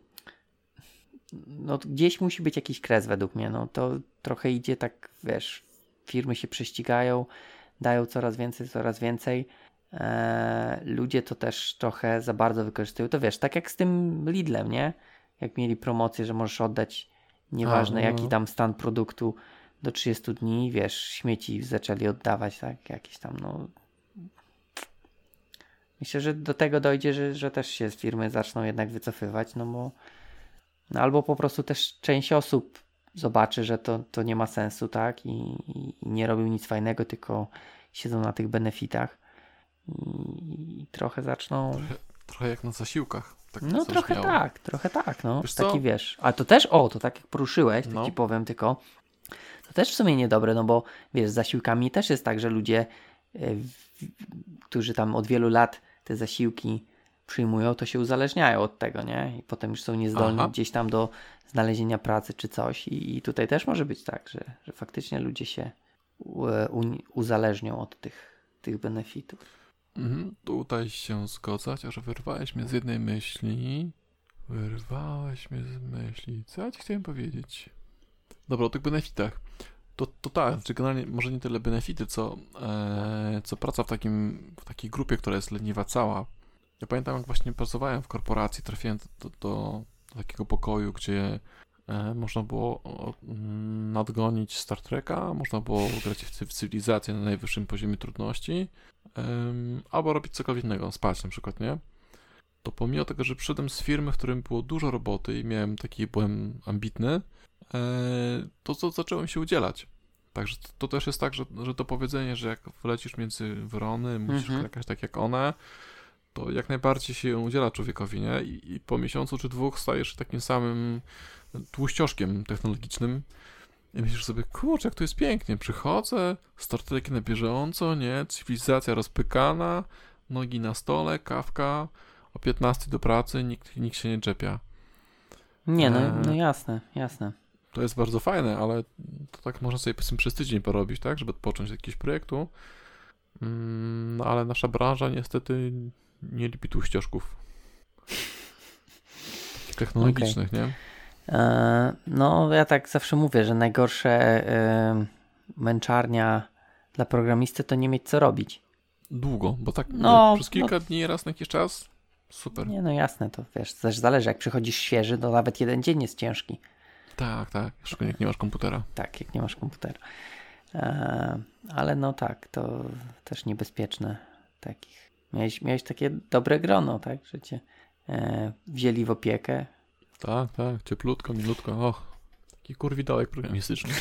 no gdzieś musi być jakiś kres według mnie, no to trochę idzie tak, wiesz, firmy się prześcigają, dają coraz więcej, coraz więcej, e, ludzie to też trochę za bardzo wykorzystują, to wiesz, tak jak z tym Lidlem, nie? Jak mieli promocję, że możesz oddać nieważne no, jaki tam stan produktu do 30 dni, wiesz, śmieci zaczęli oddawać, tak, jakieś tam, no. Myślę, że do tego dojdzie, że, że też się z firmy zaczną jednak wycofywać, no bo no albo po prostu też część osób zobaczy, że to, to nie ma sensu, tak, i, i, nie robią nic fajnego, tylko siedzą na tych benefitach i, i trochę zaczną Trochę jak na zasiłkach. Tak no trochę miało. tak, trochę tak, no. Wiesz Taki co? wiesz. A to też, o, to tak jak poruszyłeś, to No. ci powiem tylko, to też w sumie niedobre, no bo wiesz, z zasiłkami też jest tak, że ludzie, w- którzy tam od wielu lat te zasiłki przyjmują, to się uzależniają od tego, nie? I potem już są niezdolni Aha. gdzieś tam do znalezienia pracy czy coś. I, i tutaj też może być tak, że, że faktycznie ludzie się u, e, uni- uzależnią od tych, tych benefitów. Mhm, tutaj się zgodzę, chociaż wyrwałeś mnie z jednej myśli. Wyrwałeś mnie z myśli. Co ja ci chciałem powiedzieć? Dobra, o tych benefitach. To, to tak, czy generalnie może nie tyle benefity, co, e, co praca w, takim, w takiej grupie, która jest leniwa cała. Ja pamiętam, jak właśnie pracowałem w korporacji, trafiłem do, do, do takiego pokoju, gdzie e, można było o, mm, nadgonić Star Treka, można było grać w, w cywilizację na najwyższym poziomie trudności, albo robić cokolwiek innego, spać na przykład, nie? To pomimo tego, że przyszedłem z firmy, w którym było dużo roboty i miałem taki, byłem ambitny, e, to, to zacząłem się udzielać. Także to, to też jest tak, że, że to powiedzenie, że jak wlecisz między wrony, musisz Mhm. jakaś tak jak one, to jak najbardziej się udziela człowiekowi, nie? I, I po miesiącu czy dwóch stajesz się takim samym tłuścioszkiem technologicznym i myślisz sobie, kurczę, jak to jest pięknie, przychodzę, starterki na bieżąco, nie? Cywilizacja rozpykana, nogi na stole, kawka, o 15 do pracy, nikt, nikt się nie czepia. Nie, no, Eee. no jasne, jasne. To jest bardzo fajne, ale to tak można sobie powiedzmy przez tydzień porobić, tak? Żeby odpocząć od jakiegoś projektu. Mm, No ale nasza branża niestety nie lubi tłuścioszków. Takich technologicznych, nie? E, No, ja tak zawsze mówię, że najgorsze e, męczarnia dla programisty to nie mieć co robić. Długo, bo tak No, przez kilka dni raz na jakiś czas. Super. Nie, no jasne, to wiesz, też zależy, jak przychodzisz świeży, to nawet jeden dzień jest ciężki. Tak, tak. Szczególnie jak nie masz komputera. Tak, jak nie masz komputera. E, ale no tak, to też niebezpieczne takich. Miałeś, miałeś takie dobre grono, tak, że cię e, wzięli w opiekę. Tak, tak. Cieplutko, milutko. Och, taki kurwidołek programistyczny.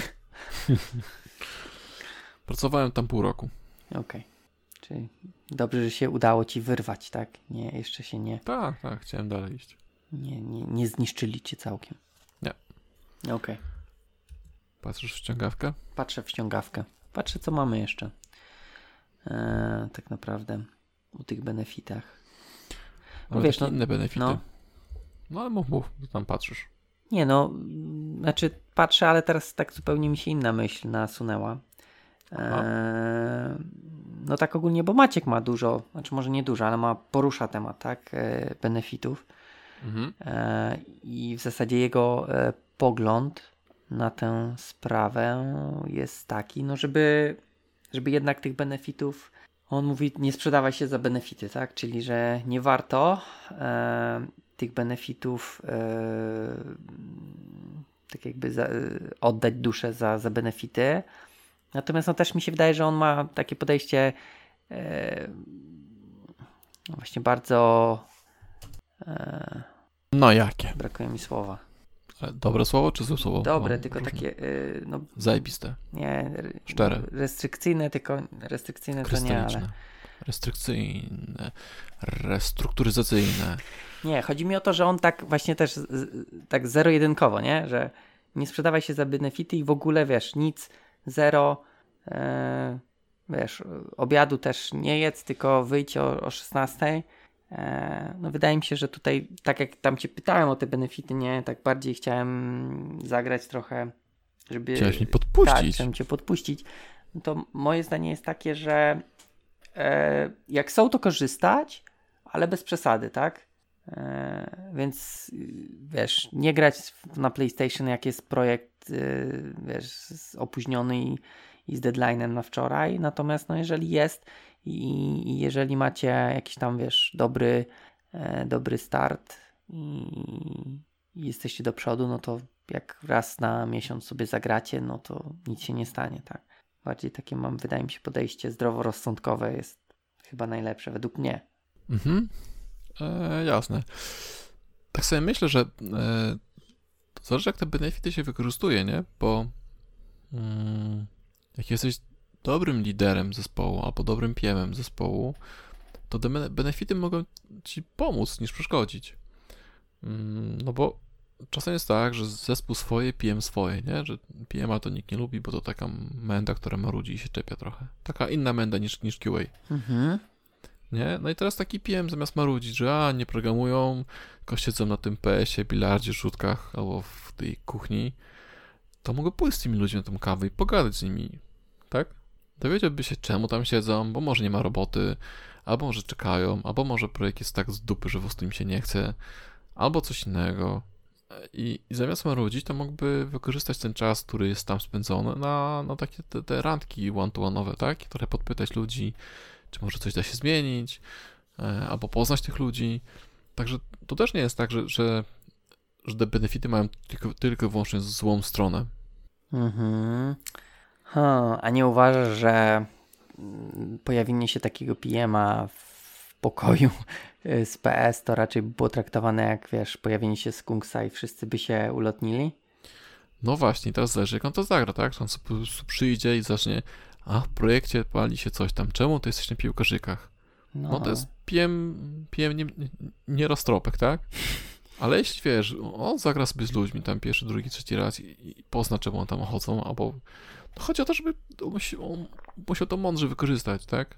Pracowałem tam pół roku. Okej. Czyli dobrze, że się udało ci wyrwać, tak? Nie, jeszcze się nie, Tak, tak. Chciałem dalej iść. nie, nie, nie zniszczyli cię całkiem. Nie. Okej. Patrzysz w ściągawkę? Patrzę w ściągawkę. patrzę, co mamy jeszcze. E, tak naprawdę u tych benefitach. No wiesz, wiesz, no- inne benefity. no. No, ale mów, mów, tam patrzysz. Nie no, znaczy patrzę, ale teraz tak zupełnie mi się inna myśl nasunęła. E, no tak ogólnie, bo Maciek ma dużo, znaczy może nie dużo, ale ma porusza temat, tak, e, benefitów. Mhm. E, I w zasadzie jego e, pogląd na tę sprawę jest taki, no żeby, żeby jednak tych benefitów, on mówi, nie sprzedawaj się za benefity, tak? Czyli, że nie warto e, tych benefitów e, tak jakby za, oddać duszę za, za benefity. Natomiast no, też mi się wydaje, że on ma takie podejście e, no właśnie bardzo e, No jakie? Brakuje mi słowa. Ale Dobre słowo czy złe słowo? Dobre, Mam tylko różne. takie, y, no Zajebiste. nie, Szczere. restrykcyjne, tylko restrykcyjne to nie, ale. Restrykcyjne. Restrukturyzacyjne. nie, chodzi mi o to, że on tak właśnie też tak zero-jedynkowo, nie, że nie sprzedawaj się za benefity i w ogóle, wiesz, nic, zero, e, wiesz, obiadu też nie jedz, tylko wyjdź o, o 16. E, no wydaje mi się, że tutaj, tak jak tam cię pytałem o te benefity, nie, tak bardziej chciałem zagrać trochę, żeby... Chciałeś Tak, podpuścić. chciałem cię podpuścić. No to moje zdanie jest takie, że jak są, to korzystać, ale bez przesady, tak? E, więc wiesz, nie grać na PlayStation, jak jest projekt, y, wiesz, opóźniony i, i z deadline'em na wczoraj. Natomiast, no, jeżeli jest i, i jeżeli macie jakiś tam, wiesz, dobry, e, dobry start i, i jesteście do przodu, no to jak raz na miesiąc sobie zagracie, no to nic się nie stanie, tak? Bardziej takie mam, wydaje mi się, podejście zdroworozsądkowe jest chyba najlepsze według mnie. Mhm. E, jasne. Tak sobie myślę, że e, to zależy jak te benefity się wykorzystuje, nie? Bo mm, jak jesteś dobrym liderem zespołu albo dobrym PM-em zespołu, to te bene- benefity mogą ci pomóc niż przeszkodzić. Mm, no bo czasem jest tak, że zespół swoje, PM swoje, nie? Że PM-a to nikt nie lubi, bo to taka menda, która marudzi i się czepia trochę. Taka inna menda niż, niż QA. Mhm. Nie? No i teraz taki PM zamiast marudzić, że a, nie programują, tylko siedzą na tym PS-ie, bilardzie, rzutkach albo w tej kuchni, to mogę pójść z tymi ludźmi na tą kawę i pogadać z nimi, tak? Dowiedziałby się, czemu tam siedzą, bo może nie ma roboty, albo może czekają, albo może projekt jest tak z dupy, że prostu im się nie chce, albo coś innego. I, i zamiast marudzić, to mógłby wykorzystać ten czas, który jest tam spędzony na, na takie te, te randki one-to-one'owe, tak? Trochę podpytać ludzi, czy może coś da się zmienić, e, albo poznać tych ludzi. Także to też nie jest tak, że, że, że te benefity mają tylko, tylko wyłącznie złą stronę. Mhm. Ha, a nie uważasz, że mm, pojawienie się takiego PM-a w pokoju z PS to raczej by było traktowane jak, wiesz, pojawienie się skunksa i wszyscy by się ulotnili? No właśnie, teraz zależy, jak on to zagra, tak? Czy on po prostu przyjdzie i zacznie, a w projekcie pali się coś tam, czemu ty jesteś na piłkarzykach? No to jest PM, PM nie, nie roztropek, tak? Ale jeśli wiesz, on zagra sobie z ludźmi tam pierwszy, drugi, trzeci raz i, i pozna, czemu on tam chodzą, albo no chodzi o to, żeby on musi- on musiał to mądrze wykorzystać, tak?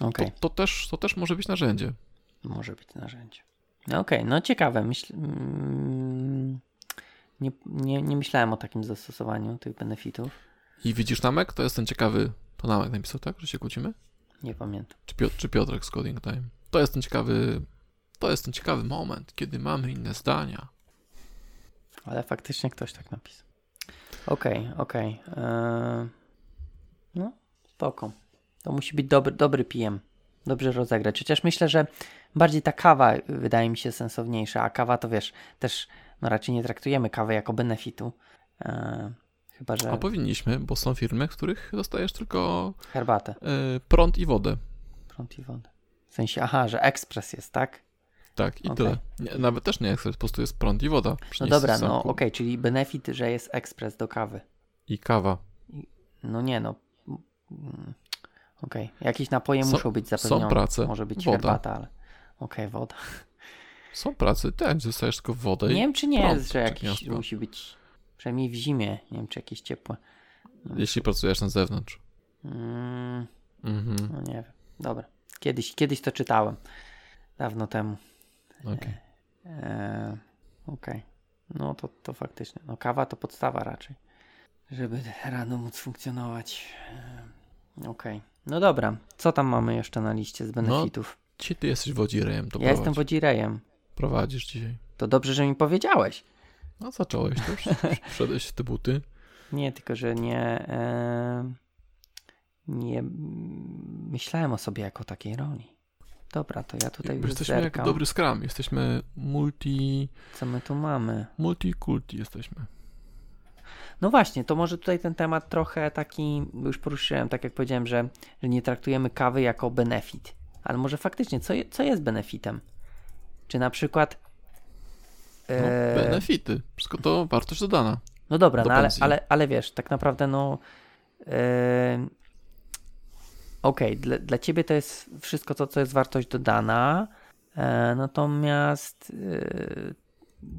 Okej, To, to, też, to też może być narzędzie. może być narzędzie. No Okej, no ciekawe. Myśl... mm, Nie, nie, nie myślałem o takim zastosowaniu tych benefitów. I widzisz Namek? To jest ten ciekawy, to Namek napisał, tak? Że się kłócimy? Nie pamiętam. Czy, Piotr, czy Piotrek z Coding Time? To jest ten ciekawy, to jest ten ciekawy moment, kiedy mamy inne zdania. Ale faktycznie ktoś tak napisał. Okej, okej. Eee, No, spoko. To musi być dobry, dobry PM. Dobrze rozegrać. Chociaż myślę, że bardziej ta kawa wydaje mi się sensowniejsza, a kawa to wiesz, też no raczej nie traktujemy kawy jako benefitu. Eee, chyba, że A powinniśmy, bo są firmy, w których dostajesz tylko herbatę, y, prąd i wodę. prąd i wodę. W sensie, aha, że ekspres jest, tak? Tak, i Okej. tyle. Nie, nawet też nie jest, po prostu jest prąd i woda. No dobra, no okej, czyli benefit, że jest ekspres do kawy. I kawa. No nie, no. Okej, jakieś napoje Są- muszą być są zapewnione. prace, Może być woda. herbata, ale. Okej, woda. Są pracy, tak, dostajesz tylko wodę Nie wiem, czy nie prąd, jest, że czy jakiś musi być. Przynajmniej w zimie. Nie wiem, czy jakieś ciepłe. jeśli pracujesz na zewnątrz. Mm, Mhm. no nie wiem. Dobra. Kiedyś, kiedyś to czytałem. Dawno temu. Okej. Eee, Okej. No to, to faktycznie. No kawa to podstawa raczej. Żeby rano móc funkcjonować. Eee, Okej. No dobra. Co tam mamy jeszcze na liście z benefitów? Dzisiaj ty jesteś wodzirejem, to ja jestem prowadź. wodzirejem. prowadzisz dzisiaj. To dobrze, że mi powiedziałeś. No zacząłeś, już wszedłeś w te buty. Nie, tylko że nie. E, nie myślałem o sobie jako takiej roli. Dobra, to ja tutaj już jesteśmy jak zerkam. dobry Scrum, jesteśmy multi, Co my tu mamy? multikulti jesteśmy. No właśnie, to może tutaj ten temat trochę taki, już poruszyłem, tak jak powiedziałem, że, że nie traktujemy kawy jako benefit. Ale może faktycznie, co, je- co jest benefitem? Czy na przykład. No, e, benefity, wszystko to wartość dodana. No dobra, do no ale, ale, ale wiesz, tak naprawdę no. Yy, Okej, dla, dla ciebie to jest wszystko to, co jest wartość dodana. E, natomiast. Yy,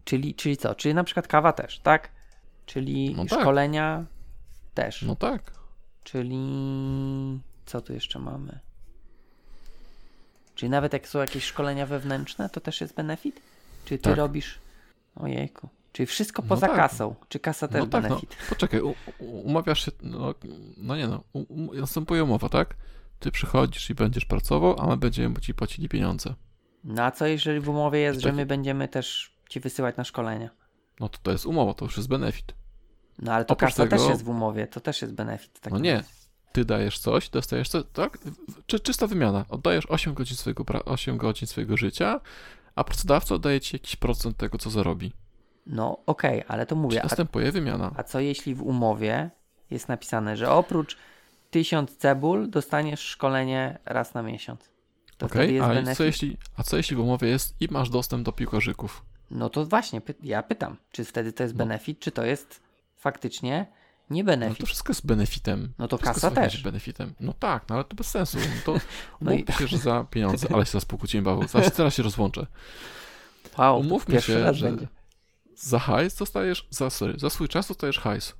czyli, czyli co? Czyli na przykład kawa też, tak? Czyli No tak. szkolenia też. No tak. Czyli. Co tu jeszcze mamy? Czyli nawet jak są jakieś szkolenia wewnętrzne, to też jest benefit? Czy ty Tak. robisz. Ojejku. Czyli wszystko No poza tak. kasą. Czy kasa też no tak, no, benefit? poczekaj, u, umawiasz się, no, no nie no, u, u, następuje umowa, tak? Ty przychodzisz i będziesz pracował, a my będziemy ci płacili pieniądze. No a co jeżeli w umowie jest, że my będziemy też ci wysyłać na szkolenia? No to to jest umowa, to już jest benefit. No ale to Oprócz kasa też tego- jest w umowie, to też jest benefit. tak No nie. Ty dajesz coś, dostajesz coś, tak? Czy, czysta wymiana. Oddajesz 8 godzin swojego, pra- 8 godzin swojego życia, a pracodawca oddaje ci jakiś procent tego, co zarobi. No okej, ale to mówię. Czyli A, następuje wymiana. a co jeśli w umowie jest napisane, że oprócz 1000 cebul dostaniesz szkolenie raz na miesiąc? To jest a benefit? co jeśli, a co jeśli w umowie jest i masz dostęp do piłkarzyków? No to właśnie, py- ja pytam, czy wtedy to jest No. benefit, czy to jest faktycznie nie No benefit? to wszystko jest benefitem. No to Wszystko kasa też. benefitem. No tak, no ale to bez sensu. No to No i- umówmy się, że za pieniądze, ale się zaraz pokłócimy, Paweł. Zaraz, teraz się rozłączę. Wow, Umówmy się, że będzie. za hajs dostajesz, za, sorry, za swój czas dostajesz hajs.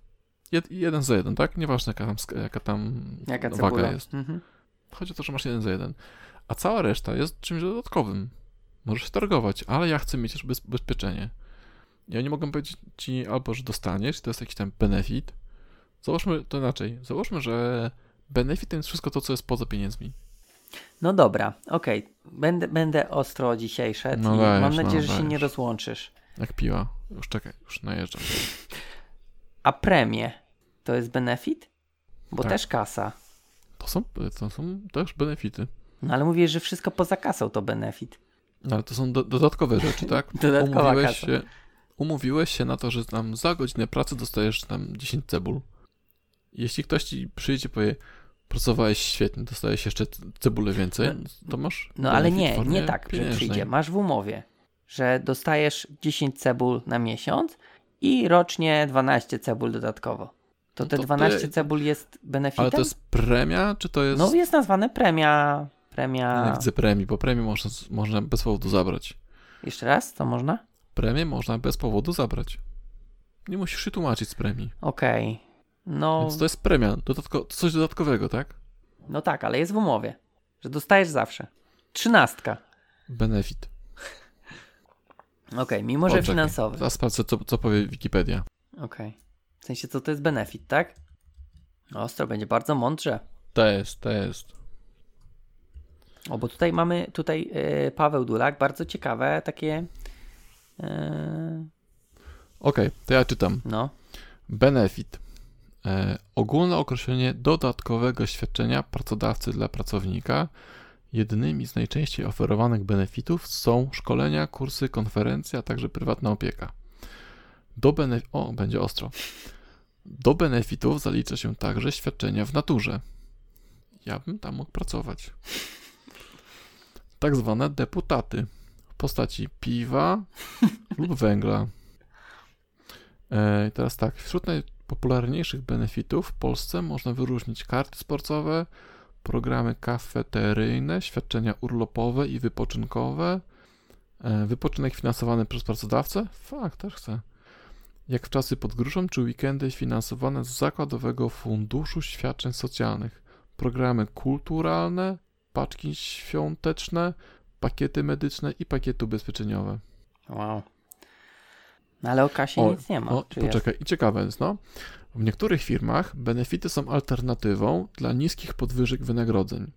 Jed, jeden za jeden, tak? Nieważne jaka tam, jaka tam Jaka waga jest. Mhm. Chodzi o to, że masz jeden za jeden. A cała reszta jest czymś dodatkowym. Możesz targować, ale ja chcę mieć też bez, bezpieczenie. Ja nie mogę powiedzieć ci albo, że dostaniesz, to jest jakiś tam benefit. Załóżmy to inaczej. Załóżmy, że benefitem jest wszystko to, co jest poza pieniędzmi. No dobra, okej. Będę, będę ostro dzisiaj szedł No dajesz, mam no nadzieję, że się nie rozłączysz. Jak piła. Już czekaj, już najeżdżam. A premie to jest benefit? Bo Tak. też kasa. To są, to są też benefity. No ale mówisz, że wszystko poza kasą to benefit. No, Ale to są do, dodatkowe rzeczy, tak? Dodatkowa umówiłeś kasa. się, umówiłeś się na to, że tam za godzinę pracy dostajesz tam 10 cebul. Jeśli ktoś ci przyjdzie i powie, pracowałeś świetnie, dostajesz jeszcze cebulę więcej, to masz. No ale nie, nie tak, pieniężnej. przyjdzie. Masz w umowie, że dostajesz 10 cebul na miesiąc i rocznie 12 cebul dodatkowo. To No te to 12 ty- cebul jest benefitem? Ale to jest premia, czy to jest. No jest nazwane premia. Premia. nie widzę premii, bo premię można, można bez powodu zabrać. Jeszcze raz, co można? Premię można bez powodu zabrać. Nie musisz się tłumaczyć z premii. Okej. No, Więc to jest premia, dodatko, coś dodatkowego, tak? no tak, ale jest w umowie, że dostajesz zawsze. Trzynastka. Benefit. Okej, mimo że Poczekaj, finansowy. Zaraz sprawdzę, co, co powie Wikipedia. Okej. W sensie, co to jest benefit, tak? Ostro, będzie bardzo mądrze. To jest, to jest. O, bo tutaj mamy, tutaj e, Paweł Dulak, bardzo ciekawe takie, e, Okej, to ja czytam. no, Benefit. E, ogólne określenie dodatkowego świadczenia pracodawcy dla pracownika. Jednymi z najczęściej oferowanych benefitów są szkolenia, kursy, konferencje, a także prywatna opieka. Do benef- o, będzie ostro. Do benefitów zalicza się także świadczenia w naturze. Ja bym tam mógł pracować. Tak zwane deputaty w postaci piwa lub węgla. E, i teraz tak, wśród najpopularniejszych benefitów w Polsce można wyróżnić karty sportowe, programy kafeteryjne, świadczenia urlopowe i wypoczynkowe, e, wypoczynek finansowany przez pracodawcę. Fakt, też chcę. Jak w czasy pod gruszą czy weekendy finansowane z Zakładowego Funduszu Świadczeń Socjalnych. programy kulturalne, paczki świąteczne, pakiety medyczne i pakiety ubezpieczeniowe. Wow. No ale o kasie O, nic nie ma. O, czy jest? poczekaj, i ciekawe jest, no. W niektórych firmach benefity są alternatywą dla niskich podwyżek wynagrodzeń,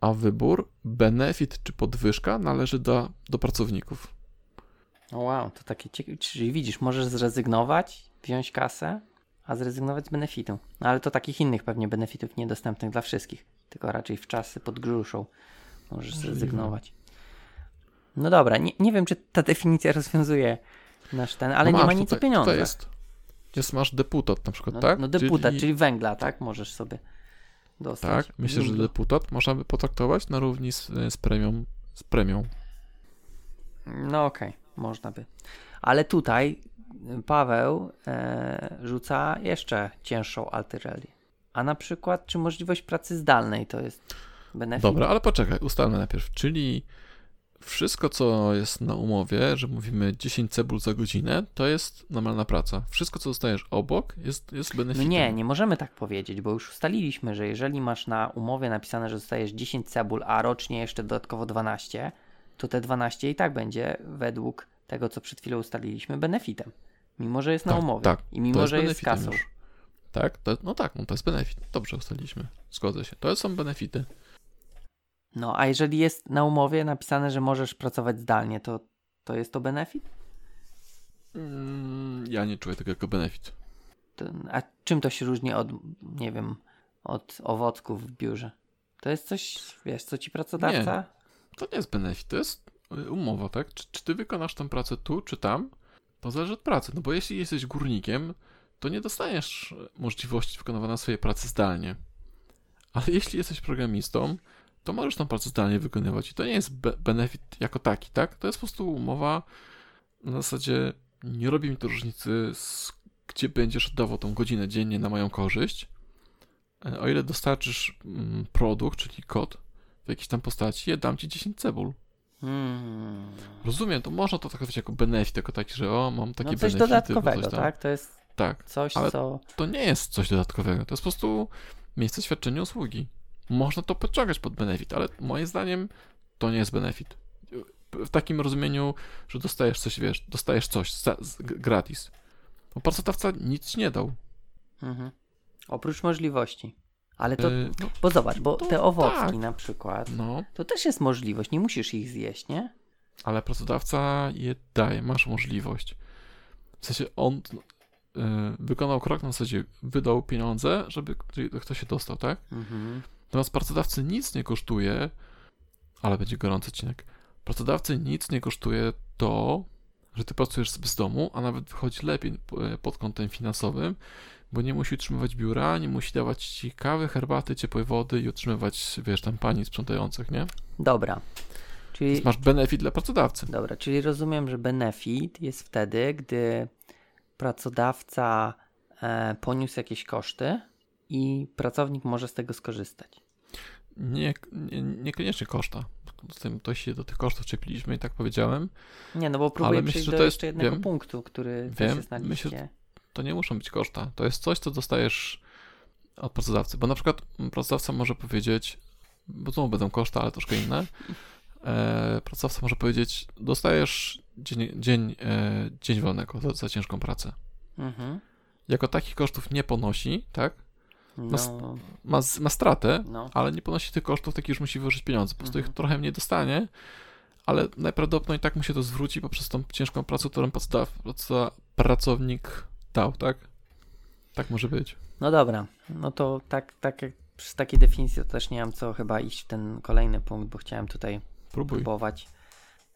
a wybór, benefit czy podwyżka należy do, do pracowników. Wow, to takie ciekawe. Czyli widzisz, możesz zrezygnować, wziąć kasę, a zrezygnować z benefitu. No ale to takich innych pewnie benefitów niedostępnych dla wszystkich, tylko raczej w czasy pod gruszą możesz zrezygnować. No dobra, nie, nie wiem, czy ta definicja rozwiązuje nasz ten, ale No nie ma nic o pieniądzach. Jest, jest, masz deputat na przykład, no, tak? no deputat, czyli... Czyli, węgla, tak? Możesz sobie dostać. tak, myślę, że deputat można by potraktować na równi z, z premią. Z premią. No okej, można by. Ale tutaj Paweł e, rzuca jeszcze cięższą alternatywę. A na przykład, czy możliwość pracy zdalnej to jest benefit? Dobra, ale poczekaj, ustalmy najpierw. Czyli wszystko, co jest na umowie, że mówimy 10 cebul za godzinę, to jest normalna praca. Wszystko, co dostajesz obok, jest, jest No benefitem. nie, nie możemy tak powiedzieć, bo już ustaliliśmy, że jeżeli masz na umowie napisane, że dostajesz 10 cebul, a rocznie jeszcze dodatkowo 12, to te 12 i tak będzie według tego, co przed chwilą ustaliliśmy, benefitem. Mimo, że jest na Tak, umowie. tak, I mimo, jest że jest kasą. już. Tak, to, no tak, no to jest benefit. Dobrze ustaliliśmy. Zgodzę się. To są benefity. No, a jeżeli jest na umowie napisane, że możesz pracować zdalnie, to, to jest to benefit? Mm, ja nie czuję tego jako benefit. To, a czym to się różni od, nie wiem, od owocków w biurze? To jest coś, wiesz, co ci pracodawca? To nie jest benefit, to jest y, umowa, tak? Czy, czy ty wykonasz tę pracę tu, czy tam? To zależy od pracy. No bo jeśli jesteś górnikiem, to nie dostaniesz e, możliwości wykonywania swojej pracy zdalnie. Ale jeśli jesteś programistą, to możesz tą pracę zdalnie wykonywać i to nie jest be benefit jako taki, tak? To jest po prostu umowa na zasadzie nie robi mi to różnicy, gdzie będziesz oddawał tą godzinę dziennie na moją korzyść. E, O ile dostarczysz mm, produkt, czyli kod w jakiejś tam postaci, ja dam ci 10 cebul. Hmm. Rozumiem, to można to traktować jako benefit, jako taki, że o, mam takie No coś benefity, dodatkowego, coś tam. tak? To jest Tak, coś, ale- co... to nie jest coś dodatkowego, to jest po prostu miejsce świadczenia usługi. Można to podciągać pod benefit, ale moim zdaniem to nie jest benefit. W takim rozumieniu, że dostajesz coś, wiesz, dostajesz coś za, z, gratis. Bo pracodawca nic nie dał. Mhm. Oprócz możliwości. Ale to, Yy, no, bo zobacz, bo te owocki tak. na przykład, no, to też jest możliwość, nie musisz ich zjeść, nie? ale pracodawca je daje, masz możliwość. W sensie on wykonał krok na zasadzie, wydał pieniądze, żeby ktoś się dostał, tak? Mhm. Natomiast pracodawcy nic nie kosztuje, ale będzie gorący odcinek. Pracodawcy nic nie kosztuje to, że ty pracujesz z domu, a nawet wychodzi lepiej e, pod kątem finansowym, bo nie musi utrzymywać biura, nie musi dawać ci kawy, herbaty, ciepłej wody i utrzymywać, wiesz, tam pani sprzątających, nie? Dobra. Czyli, Więc masz benefit dla pracodawcy. dobra, czyli rozumiem, że benefit jest wtedy, gdy pracodawca e, poniósł jakieś koszty i pracownik może z tego skorzystać. Nie, nie, niekoniecznie koszta. Z tym, to się do tych kosztów czepiliśmy i tak powiedziałem. Nie, no bo próbuję myślę, przejść do jest- jeszcze jednego wiem. punktu, który Wiem. jest na Myślę, to nie muszą być koszta. To jest coś, co dostajesz od pracodawcy. Bo na przykład pracodawca może powiedzieć, bo znowu będą koszta, ale troszkę inne. E, pracodawca może powiedzieć, dostajesz dzień, dzień, e, dzień wolnego za, za ciężką pracę. Mhm. Jako takich kosztów nie ponosi, tak? s- No, Ma, ma stratę, no. ale nie ponosi tych kosztów, takich już musi wyłożyć pieniądze. Po prostu Mhm. ich trochę mniej dostanie, ale najprawdopodobniej tak mu się to zwróci poprzez tą ciężką pracę, którą pracodaw- praca- pracownik dał, tak? Tak może być. No dobra, no to tak, tak jak przy takiej definicji to też nie mam co chyba iść w ten kolejny punkt, bo chciałem tutaj Próbuj. próbować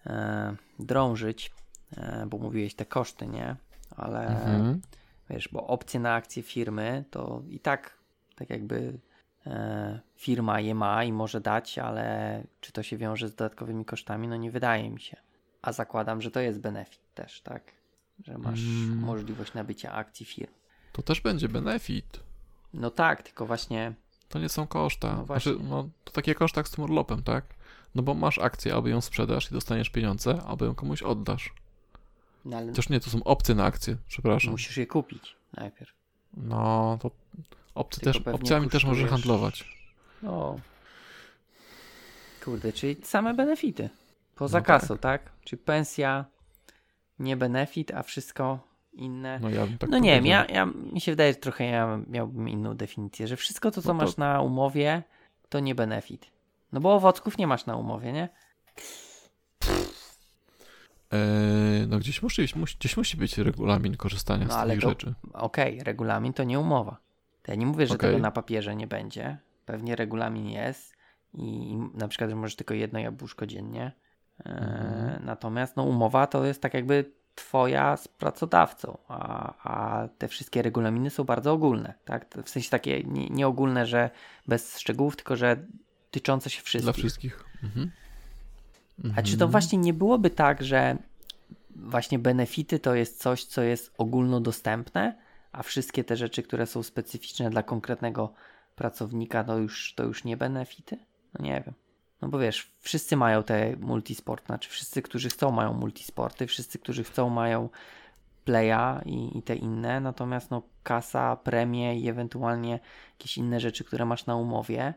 e, drążyć, e, bo mówiłeś te koszty, nie? Ale Mhm. wiesz, bo opcje na akcje firmy to i tak, tak jakby e, firma je ma i może dać, ale czy to się wiąże z dodatkowymi kosztami? No nie wydaje mi się. A zakładam, że to jest benefit też, tak? Że masz Mm. możliwość nabycia akcji firm. To też będzie benefit. No tak, tylko właśnie To nie są koszta. No znaczy, no, to takie koszta jak z tym urlopem, tak? No bo masz akcję, albo ją sprzedasz i dostaniesz pieniądze, albo ją komuś oddasz. no, ale Chociaż nie, to są opcje na akcje, przepraszam. musisz je kupić najpierw. No, to opcje Tylko też, opcjami też możesz handlować. O. Kurde, czyli same benefity. Poza No tak. kasą, tak? Czyli pensja, nie benefit, a wszystko inne. No ja tak no nie wiem, ja, ja, mi się wydaje, że trochę ja miałbym inną definicję, że wszystko to, co No to- masz na umowie, to nie benefit. No bo owocków nie masz na umowie, nie? Eee, no gdzieś musi, gdzieś musi być regulamin korzystania No z takich to- rzeczy. Okej, regulamin to nie umowa. To ja nie mówię, że Okej. tego na papierze nie będzie. Pewnie regulamin jest i na przykład, że możesz tylko jedno jabłuszko dziennie. E, Mhm. Natomiast no, umowa to jest tak jakby twoja z pracodawcą, a, a te wszystkie regulaminy są bardzo ogólne. Tak? W sensie takie nie, nie ogólne, że bez szczegółów, tylko że tyczące się wszystkich. Dla wszystkich. Mhm. A czy to Mhm. właśnie nie byłoby tak, że właśnie benefity to jest coś, co jest ogólnodostępne, a wszystkie te rzeczy, które są specyficzne dla konkretnego pracownika, to już, to już nie benefity? No nie wiem. No bo wiesz, wszyscy mają te multisport, znaczy wszyscy, którzy chcą, mają multisporty, wszyscy, którzy chcą, mają playa i, i te inne, natomiast no kasa, premie i ewentualnie jakieś inne rzeczy, które masz na umowie,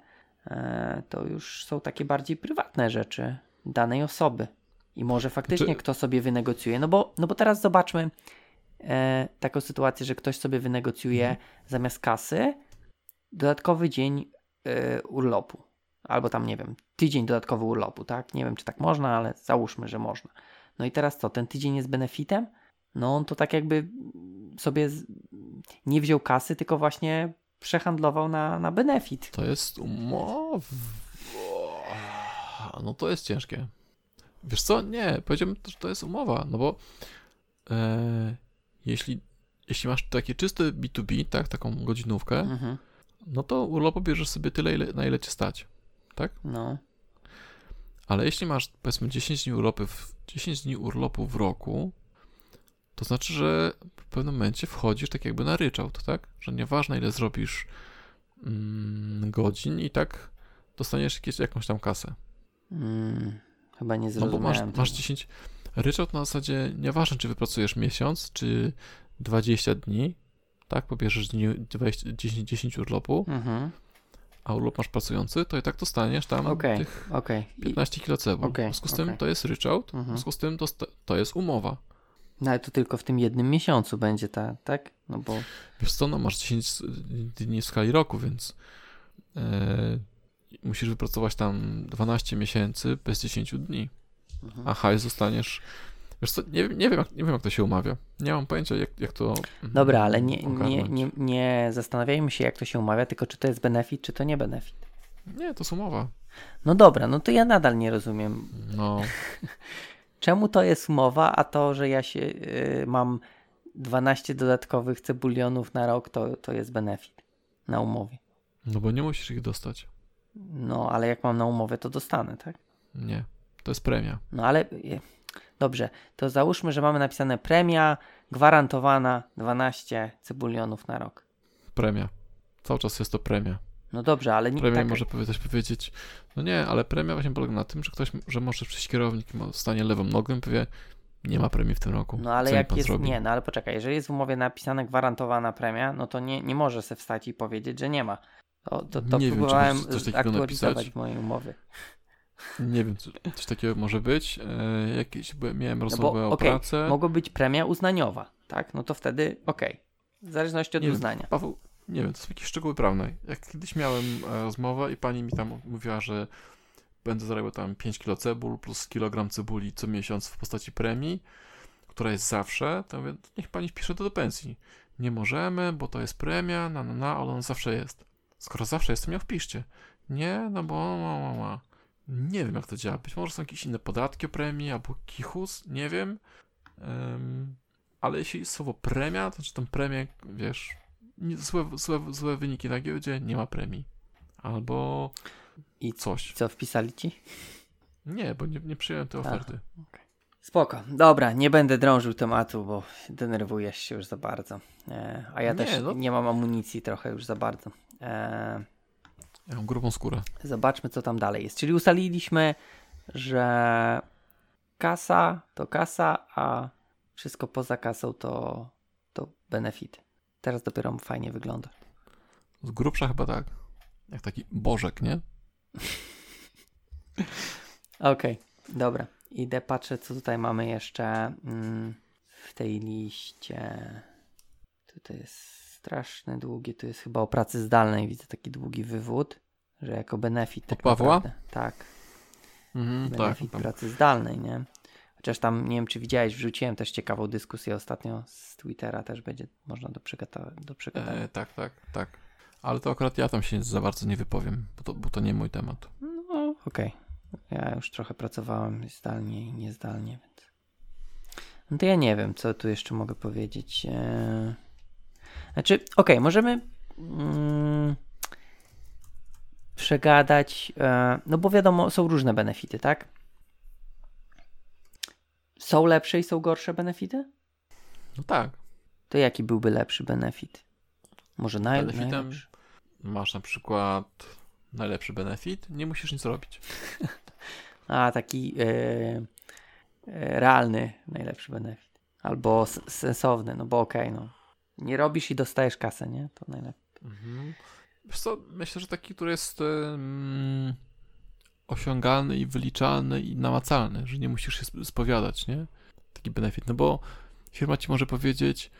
e, to już są takie bardziej prywatne rzeczy danej osoby. I może faktycznie Znaczy- kto sobie wynegocjuje. No bo, no bo teraz zobaczmy e, taką sytuację, że ktoś sobie wynegocjuje Mhm. zamiast kasy dodatkowy dzień e, urlopu. Albo tam, nie wiem, tydzień dodatkowy urlopu, tak? Nie wiem, czy tak można, ale załóżmy, że można. No i teraz co? Ten tydzień jest benefitem? No on to tak jakby sobie nie wziął kasy, tylko właśnie przehandlował na, na benefit. To jest umowa. No to jest ciężkie. Wiesz co? Nie, powiedziałbym, że to jest umowa, no bo e, jeśli, jeśli masz takie czyste B2B, tak, taką godzinówkę, Mhm. no to urlopu bierzesz sobie tyle, ile, na ile cię stać, tak? No. Ale jeśli masz powiedzmy 10 dni urlopu w, 10 dni urlopu w roku, to znaczy, że w pewnym momencie wchodzisz tak jakby na ryczałt, tak? Że nieważne ile zrobisz mm, godzin i tak dostaniesz jakieś, jakąś tam kasę. Mm, chyba nie No bo zrozumiałem. masz, masz 10. Ryczałt na zasadzie nieważne, czy wypracujesz miesiąc, czy 20 dni, tak? Pobierzesz dni 20, 10, 10 urlopu, Mhm. A urlop masz pracujący, to i tak dostaniesz tam Okej, tych. I- 15 kilo cebu. Okej, w związku z tym to jest ryczałt, w Mhm. związku z tym to, to jest umowa. No ale to tylko w tym jednym miesiącu będzie ta, tak? No bo Wiesz co, no masz 10 dni w skali roku, więc e, musisz wypracować tam 12 miesięcy bez 10 dni. Mhm. A hajs zostaniesz. Wiesz co, nie, wiem- nie, wiem, jak, nie wiem jak to się umawia. Nie mam pojęcia jak, jak to. mm, Dobra, ale nie, nie, nie, nie zastanawiajmy się, jak to się umawia, tylko czy to jest benefit, czy to nie benefit. Nie, to jest umowa. No dobra, no to ja nadal nie rozumiem. No, Czemu to jest umowa, a to, że ja się y, mam 12 dodatkowych cebulionów na rok, to, to jest benefit na umowie. no bo nie musisz ich dostać. No, ale jak mam na umowę, to dostanę, tak? Nie, to jest premia. No ale y, dobrze, to załóżmy, że mamy napisane premia gwarantowana 12 cebulionów na rok. Premia. Cały czas jest to premia. No dobrze, ale nie Premia tak, może też powiedzieć, no nie, ale premia właśnie polega na tym, że ktoś, że może przyjść kierownik stanie lewą nogą i powie, nie ma premii w tym roku. No ale Co jak jest, zrobi? nie, no ale poczekaj, jeżeli jest w umowie napisane gwarantowana premia, no to nie, nie może se wstać i powiedzieć, że nie ma. To, to, to Nie wiem, czy próbowałem coś takiego aktualizować napisać. w mojej umowie. Nie wiem, co- coś takiego może być. E, jakieś miałem No rozmowę bo o okej, pracę. mogło być premia uznaniowa, tak? No to wtedy okej. W zależności od Nie wiem. uznania. Paweł, nie wiem, to są jakieś szczegóły prawne. Jak kiedyś miałem e, rozmowę i pani mi tam mówiła, że będę zarabiał tam 5 kilo cebul plus kilogram cebuli co miesiąc w postaci premii, która jest zawsze, to mówię, niech pani wpisze to do pensji. Nie możemy, bo to jest premia, na na na, ale on zawsze jest. Skoro zawsze jest, to mnie wpiszcie. Nie, no bo ma, ma, ma. Nie wiem, jak to działa. Być może są jakieś inne podatki o premii, albo kichus, nie wiem. Em, ale jeśli jest słowo premia, to znaczy tą premię, wiesz, nie, złe, złe, złe wyniki na giełdzie, nie ma premii. Albo I coś. Co wpisali ci? Nie, bo nie, nie przyjąłem tej oferty. Spoko. Dobra, nie będę drążył tematu, bo denerwujesz się już za bardzo. E, a ja Nie, też no. nie mam amunicji trochę już za bardzo. E, Ja mam grubą skórę. zobaczmy, co tam dalej jest. Czyli ustaliliśmy, że kasa to kasa, a wszystko poza kasą to, to benefit. Teraz dopiero fajnie wygląda. Z grubsza chyba tak. Jak taki bożek, nie? Okej, okay, dobra. Idę, patrzę, co tutaj mamy jeszcze mm, w tej liście. Tutaj jest straszne długie, tu jest chyba o pracy zdalnej, widzę taki długi wywód, że jako benefit. Tak Pawła? Naprawdę. Tak. Mhm, benefit tak, pracy zdalnej, nie? Chociaż tam, nie wiem czy widziałeś, wrzuciłem też ciekawą dyskusję ostatnio z Twittera, też będzie można do, przygota do przygotowania. E, tak, tak, tak. Ale to akurat ja tam się za bardzo nie wypowiem, bo to, bo to nie mój temat. No, okej. Okay. Ja już trochę pracowałem zdalnie i niezdalnie, więc. No to ja nie wiem, co tu jeszcze mogę powiedzieć. Eee... Znaczy, okej, okay, możemy mm, przegadać, e, no bo wiadomo, są różne benefity, tak? Są lepsze i są gorsze benefity? No tak. To jaki byłby lepszy benefit? Może naj, Benefitem najlepszy? Masz na przykład najlepszy benefit, nie musisz nic robić. A, taki e, e, realny najlepszy benefit. Albo sensowny, no bo okej, okay, no. Nie robisz i dostajesz kasę, nie? To najlepiej. Mhm. Wiesz co, myślę, że taki, który jest osiągalny i wyliczalny i namacalny, że nie musisz się spowiadać, nie? Taki benefit, no bo firma ci może powiedzieć,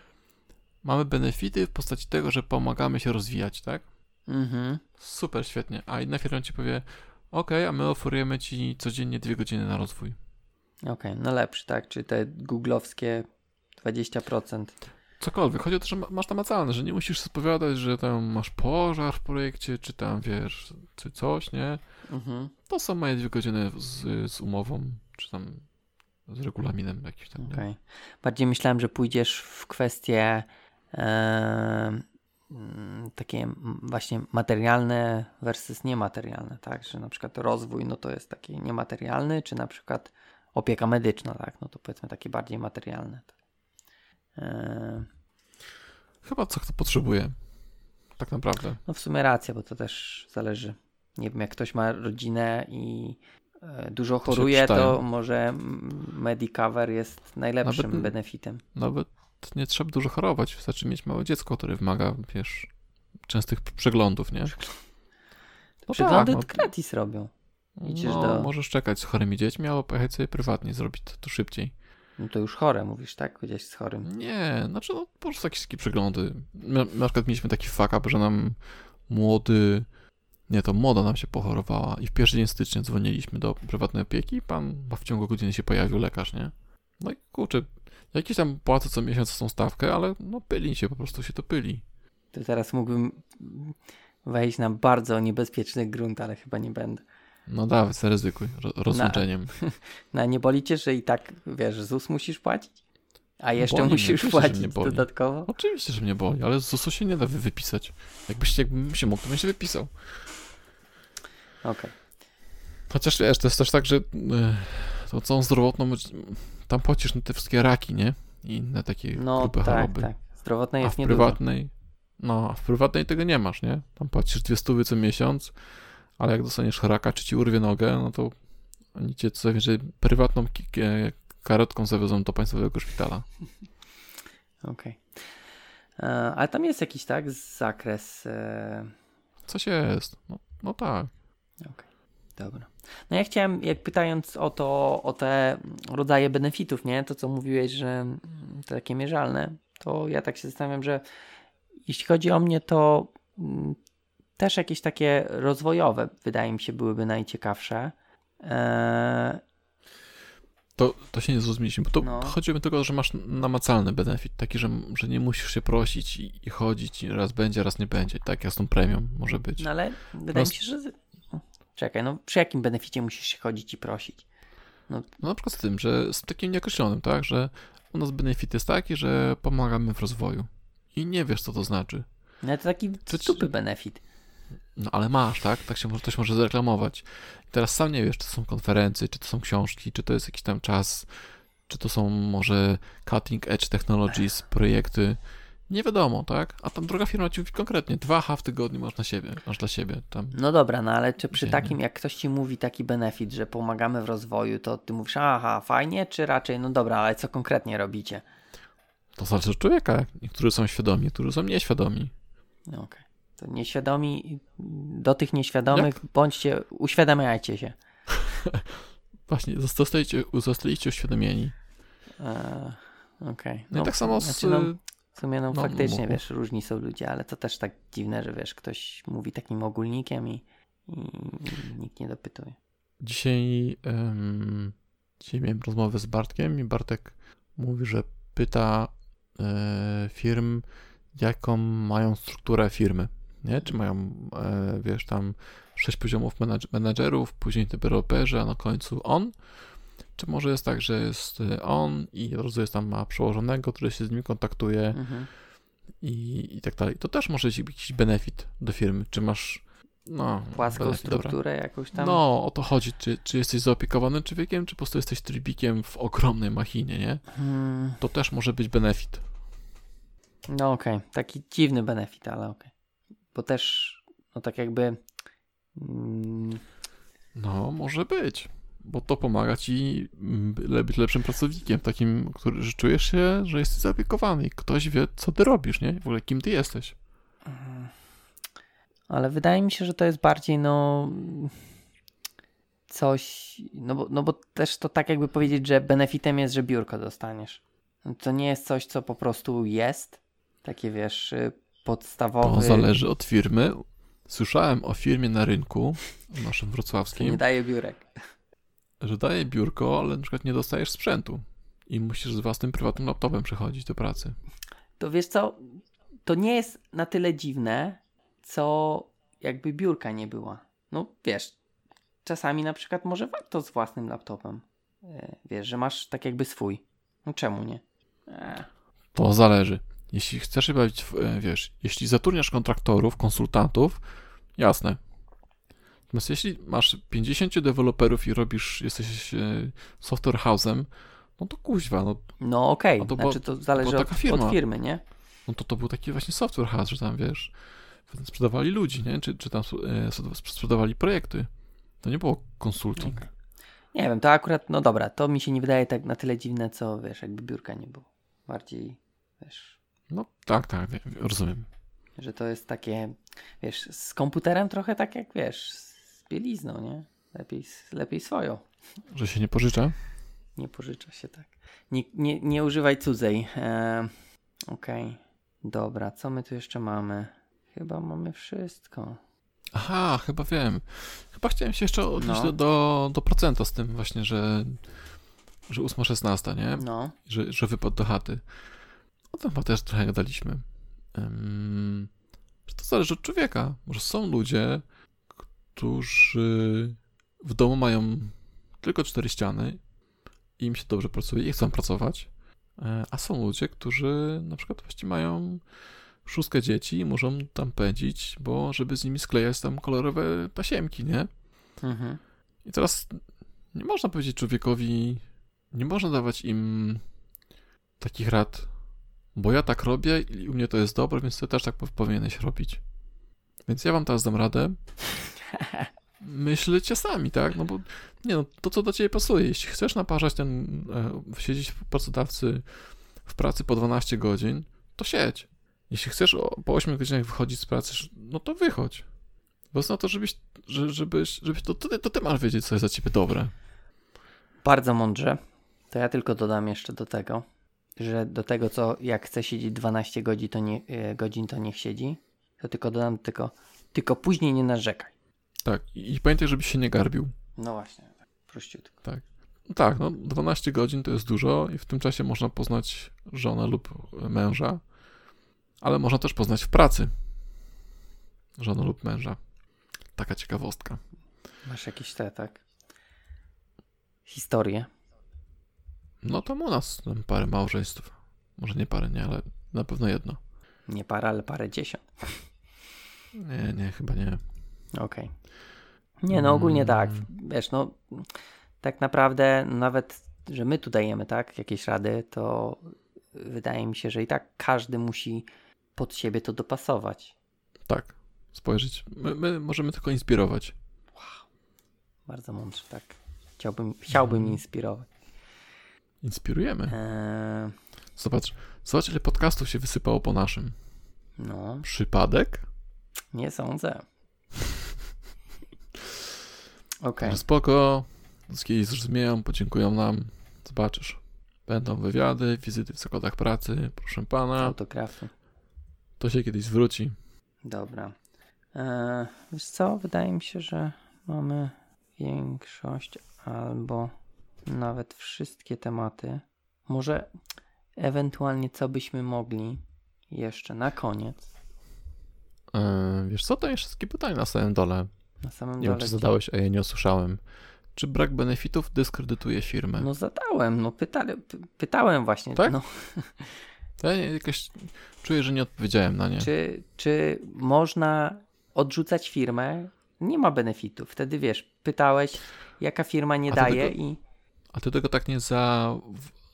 mamy benefity w postaci tego, że pomagamy się rozwijać, tak? Mhm. Super, świetnie. A inna firma ci powie, ok, a my oferujemy ci codziennie dwie godziny na rozwój. Okej, okay, no lepszy, tak? Czy te googlowskie 20%. Cokolwiek. Chodzi o to, że masz namacalne, że nie musisz spowiadać, że tam masz pożar w projekcie, czy tam wiesz, czy coś, nie? Mhm. To są moje dwie godziny z, z umową, czy tam z regulaminem jakimś tam. Okej. Okay. Bardziej myślałem, że pójdziesz w kwestie e, takie właśnie materialne versus niematerialne, tak? Że na przykład rozwój, no to jest taki niematerialny, czy na przykład opieka medyczna, tak? No to powiedzmy takie bardziej materialne. E, Chyba co kto potrzebuje. Tak naprawdę. No w sumie racja, bo to też zależy. Nie wiem, jak ktoś ma rodzinę i e, dużo choruje, to może Medicover jest najlepszym nawet, benefitem. Nawet nie trzeba dużo chorować, wystarczy mieć małe dziecko, które wymaga, wiesz, częstych przeglądów, nie? No Przeglądy tak, no, gratis robią. Idziesz no, do... możesz czekać z chorymi dziećmi, albo pojechać sobie prywatnie, zrobić to, to szybciej. No to już chore mówisz, tak? Gdzieś z chorym. Nie, znaczy no po prostu jakieś takie przeglądy. Na, na przykład mieliśmy taki fuck up, że nam młody, nie, to młoda nam się pochorowała i w pierwszy dzień stycznia dzwoniliśmy do prywatnej opieki i pan w ciągu godziny się pojawił lekarz, nie? No i kurczę, jakieś tam płacę co miesiąc tą stawkę, ale no pyli się, po prostu się to pyli. To teraz mógłbym wejść na bardzo niebezpieczny grunt, ale chyba nie będę. No dawaj, zaryzykuj rozłączeniem. Na nie boli cię, że i tak, wiesz, ZUS musisz płacić? A jeszcze boli musisz mnie, płacić dodatkowo? Oczywiście, że mnie boli, ale ZUS-u się nie da wypisać. Jakbyś jakbym się mógł, to bym się wypisał. Okej. Okay. Chociaż wiesz, to jest też tak, że e, to całą zdrowotną, tam płacisz na te wszystkie raki, nie? I inne takie no, grupy tak, choroby. tak. Zdrowotnej jest a w prywatnej, No, a w prywatnej tego nie masz, nie? Tam płacisz dwie stówy co miesiąc, ale jak dostaniesz raka, czy ci urwie nogę, no to oni cię co że prywatną karetką zawiozą do państwowego szpitala. Okej. Okay. E, ale tam jest jakiś, tak, zakres. E... Coś jest. No, no tak. Okej. Okay. Dobra. No ja chciałem, jak pytając o to, o te rodzaje benefitów, nie? To co mówiłeś, że to takie mierzalne, to ja tak się zastanawiam, że jeśli chodzi o mnie, to mm, też jakieś takie rozwojowe, wydaje mi się, byłyby najciekawsze. Eee... To, to się nie zrozumieliśmy, bo to no. chodzi o to, że masz namacalny benefit, taki, że, że nie musisz się prosić i, i chodzić, i raz będzie, raz nie będzie, tak jak z tą premią może być. No ale wydaje mi się, że... Czekaj, no przy jakim beneficie musisz się chodzić i prosić? No, no na przykład z tym, że z takim nieokreślonym, tak, że u nas benefit jest taki, że pomagamy w rozwoju i nie wiesz, co to znaczy. No to taki stupy benefit. No ale masz, tak? Tak się może, ktoś może zreklamować. I teraz sam nie wiesz, czy to są konferencje, czy to są książki, czy to jest jakiś tam czas, czy to są może cutting edge technologies, projekty. Nie wiadomo, tak? A tam druga firma ci mówi konkretnie, dwa H w tygodniu masz na siebie, masz dla siebie. Tam. No dobra, no ale czy przy takim, jak ktoś ci mówi taki benefit, że pomagamy w rozwoju, to ty mówisz, aha, fajnie, czy raczej, no dobra, ale co konkretnie robicie? To zależy od człowieka. Niektórzy są świadomi, niektórzy są nieświadomi. No okej. Okay. To nieświadomi, do tych nieświadomych bądźcie, uświadamiajcie się. Właśnie, zostaliście, zostaliście uświadomieni. E, Okej. No, i tak samo z... znaczy, no, w sumie no, no, faktycznie, mów. wiesz, różni są ludzie, ale to też tak dziwne, że wiesz, ktoś mówi takim ogólnikiem i, i nikt nie dopytuje. Dzisiaj, em, dzisiaj miałem rozmowę z Bartkiem i Bartek mówi, że pyta e, firm, jaką mają strukturę firmy, nie? Czy mają, e, wiesz, tam sześć poziomów menadżerów, później deweloperzy, a na końcu on? Czy może jest tak, że jest e, on i od razu jest tam ma przełożonego, który się z nim kontaktuje Mhm. i, i tak dalej. To też może być jakiś benefit do firmy. Czy masz, no... Płaską benefit, dobra. strukturę jakąś tam. No, o to chodzi. Czy, czy jesteś zaopiekowany człowiekiem, czy po prostu jesteś trybikiem w ogromnej machinie, nie? Hmm, To też może być benefit. no okej, taki dziwny benefit, ale okej. Bo też, no tak jakby. Mm, No, może być. Bo to pomaga ci mm, być lepszym pracownikiem, takim, który że czujesz się, że jesteś zaopiekowany i ktoś wie, co ty robisz, nie? W ogóle kim ty jesteś. Ale wydaje mi się, że to jest bardziej no coś, no bo, no bo też to tak jakby powiedzieć, że benefitem jest, że biurko dostaniesz. To nie jest coś, co po prostu jest, takie wiesz, y, podstawowe. To zależy od firmy. Słyszałem o firmie na rynku, naszym Nie wrocławskim, daje biurek. że daje biurko, ale na przykład nie dostajesz sprzętu i musisz z własnym prywatnym laptopem przychodzić do pracy. To wiesz co, to nie jest na tyle dziwne, co jakby biurka nie była. No wiesz, czasami na przykład może warto z własnym laptopem. E, Wiesz, że masz tak jakby swój. No czemu nie? E, To zależy. Jeśli chcesz się bawić, w, e, wiesz, jeśli zatrudniasz kontraktorów, konsultantów, jasne. Natomiast jeśli masz 50 deweloperów i robisz, jesteś e, software house'em, no to kuźwa, no, No okej, bo- znaczy to zależy od, taka firma. od firmy, nie? no to to był taki właśnie software house, że tam, wiesz, sprzedawali ludzi, nie? Czy, czy tam e, sprzedawali projekty. To nie było konsulting. Nie wiem, to akurat, no dobra, to mi się nie wydaje tak na tyle dziwne, co wiesz, jakby biurka nie było. Bardziej, wiesz, No tak, tak, rozumiem. że to jest takie, wiesz, z komputerem trochę tak jak, wiesz, z bielizną, nie? Lepiej, lepiej swoją. Że się nie pożycza? Nie pożycza się tak. Nie, nie, nie używaj cudzej. Eee, Okej, dobra, co my tu jeszcze mamy? Chyba mamy wszystko. Aha, chyba wiem. Chyba chciałem się jeszcze odnieść No. do, do, do procenta z tym właśnie, że, że 8-16, nie? No, Że, że wypadł do chaty. O tym chyba też trochę gadaliśmy. Że to zależy od człowieka. Może są ludzie, którzy w domu mają tylko cztery ściany i im się dobrze pracuje i chcą pracować. E, A są ludzie, którzy na przykład właśnie mają szóstkę dzieci i muszą tam pędzić, bo żeby z nimi sklejać tam kolorowe tasiemki, nie? mhm. I teraz nie można powiedzieć człowiekowi, nie można dawać im takich rad, bo ja tak robię i u mnie to jest dobre, więc ty też tak po- powinieneś robić. Więc ja wam teraz dam radę. Myślcie sami, tak? No bo nie no, to co do ciebie pasuje. Jeśli chcesz naparzać ten, e, siedzieć w pracodawcy w pracy po 12 godzin, to siedź. Jeśli chcesz o, po 8 godzinach wychodzić z pracy, no to wychodź. Bo na to, żebyś, że- żebyś, żebyś to, to, to ty masz wiedzieć, co jest dla ciebie dobre. Bardzo mądrze. To ja tylko dodam jeszcze do tego, że do tego, co jak chce siedzieć 12 godzin, to, nie, e, godzin, to niech siedzi. To tylko dodam, tylko, tylko później nie narzekaj. Tak, i, pamiętaj, żebyś się nie garbił. No właśnie, tak, prościutko. No tak, no 12 godzin to jest dużo i w tym czasie można poznać żonę lub męża, ale można też poznać w pracy żonę lub męża. Taka ciekawostka. Masz jakieś te, tak? Historie. No tam u nas tam parę małżeństw. Może nie parę, nie, ale na pewno jedno. Nie parę, ale parę dziesiąt. Nie, nie, chyba nie. Okej. Nie, no ogólnie tak. Wiesz, no tak naprawdę nawet, że my tu dajemy, tak, jakieś rady, to wydaje mi się, że i tak każdy musi pod siebie to dopasować. Tak, spojrzeć. My, my możemy tylko inspirować. Bardzo mądrze, tak. Chciałbym, chciałbym inspirować. Inspirujemy. Eee, Zobacz, zobacz ile podcastów się wysypało po naszym. no, Przypadek? Nie sądzę. Okej. Okay. Spoko, z kiedyś zrozumieją, podziękują nam, zobaczysz. Będą wywiady, wizyty w zakładach pracy, proszę pana. Autografy. To się kiedyś zwróci. Dobra. Eee, wiesz co, wydaje mi się, że mamy większość albo nawet wszystkie tematy. Może ewentualnie co byśmy mogli jeszcze na koniec. Eee, wiesz co, to jeszcze wszystkie pytania na samym dole. Na samym nie dole. wiem, czy zadałeś, a ja nie usłyszałem. Czy brak benefitów dyskredytuje firmę? No zadałem, no pyta, pytałem właśnie. Tak? No. Ja jakoś czuję, że nie odpowiedziałem na nie. Czy, czy można odrzucać firmę? Nie ma benefitów. Wtedy wiesz, pytałeś, jaka firma nie daje tego, i. A ty tego tak nie za,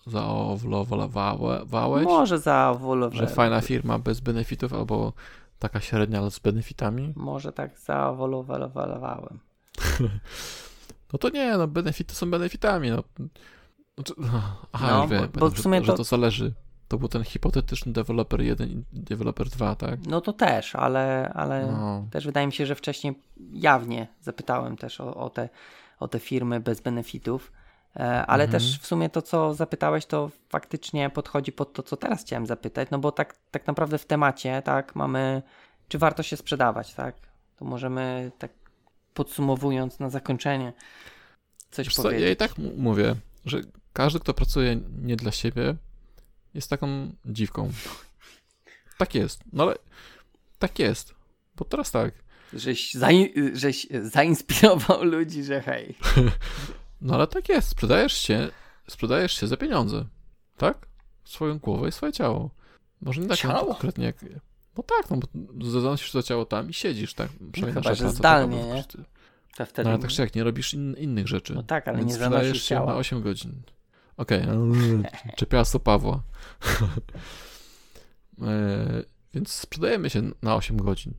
zaowlowałeś? Może zaowlowałem. Że fajna firma bez benefitów albo taka średnia, ale z benefitami? Może tak zaowlowałem. no to nie, no benefity są benefitami. No. Znaczy, aha, no, już wiem, bo, bo w sumie że, to... że to zależy. To był ten hipotetyczny deweloper 1 i deweloper 2, tak? No to też, ale, ale no. też wydaje mi się, że wcześniej jawnie zapytałem też o, o, te, o te firmy bez benefitów. E, ale mhm. też w sumie to, co zapytałeś, to faktycznie podchodzi pod to, co teraz chciałem zapytać, no bo tak, tak naprawdę w temacie, tak, mamy, czy warto się sprzedawać, tak? To możemy tak podsumowując na zakończenie coś Wiesz powiedzieć. Co, ja i tak mówię, że każdy, kto pracuje nie dla siebie, jest taką dziwką. Tak jest. No ale tak jest. Bo teraz tak. Żeś, zain żeś zainspirował ludzi, że hej. No ale tak jest. Sprzedajesz się, sprzedajesz się za pieniądze. Tak? Swoją głowę i swoje ciało. Może nie tak ciało? konkretnie jak... No tak, no bo zanosisz to ciało tam i siedzisz, tak? Przynajmniej no chyba, że zdalnie, nie? To wtedy... No ale tak czy jak, nie robisz in, innych rzeczy. No tak, ale nie zanosisz się ciała. na 8 godzin. Okej, okay. czepiasto Pawła. e, więc sprzedajemy się na 8 godzin.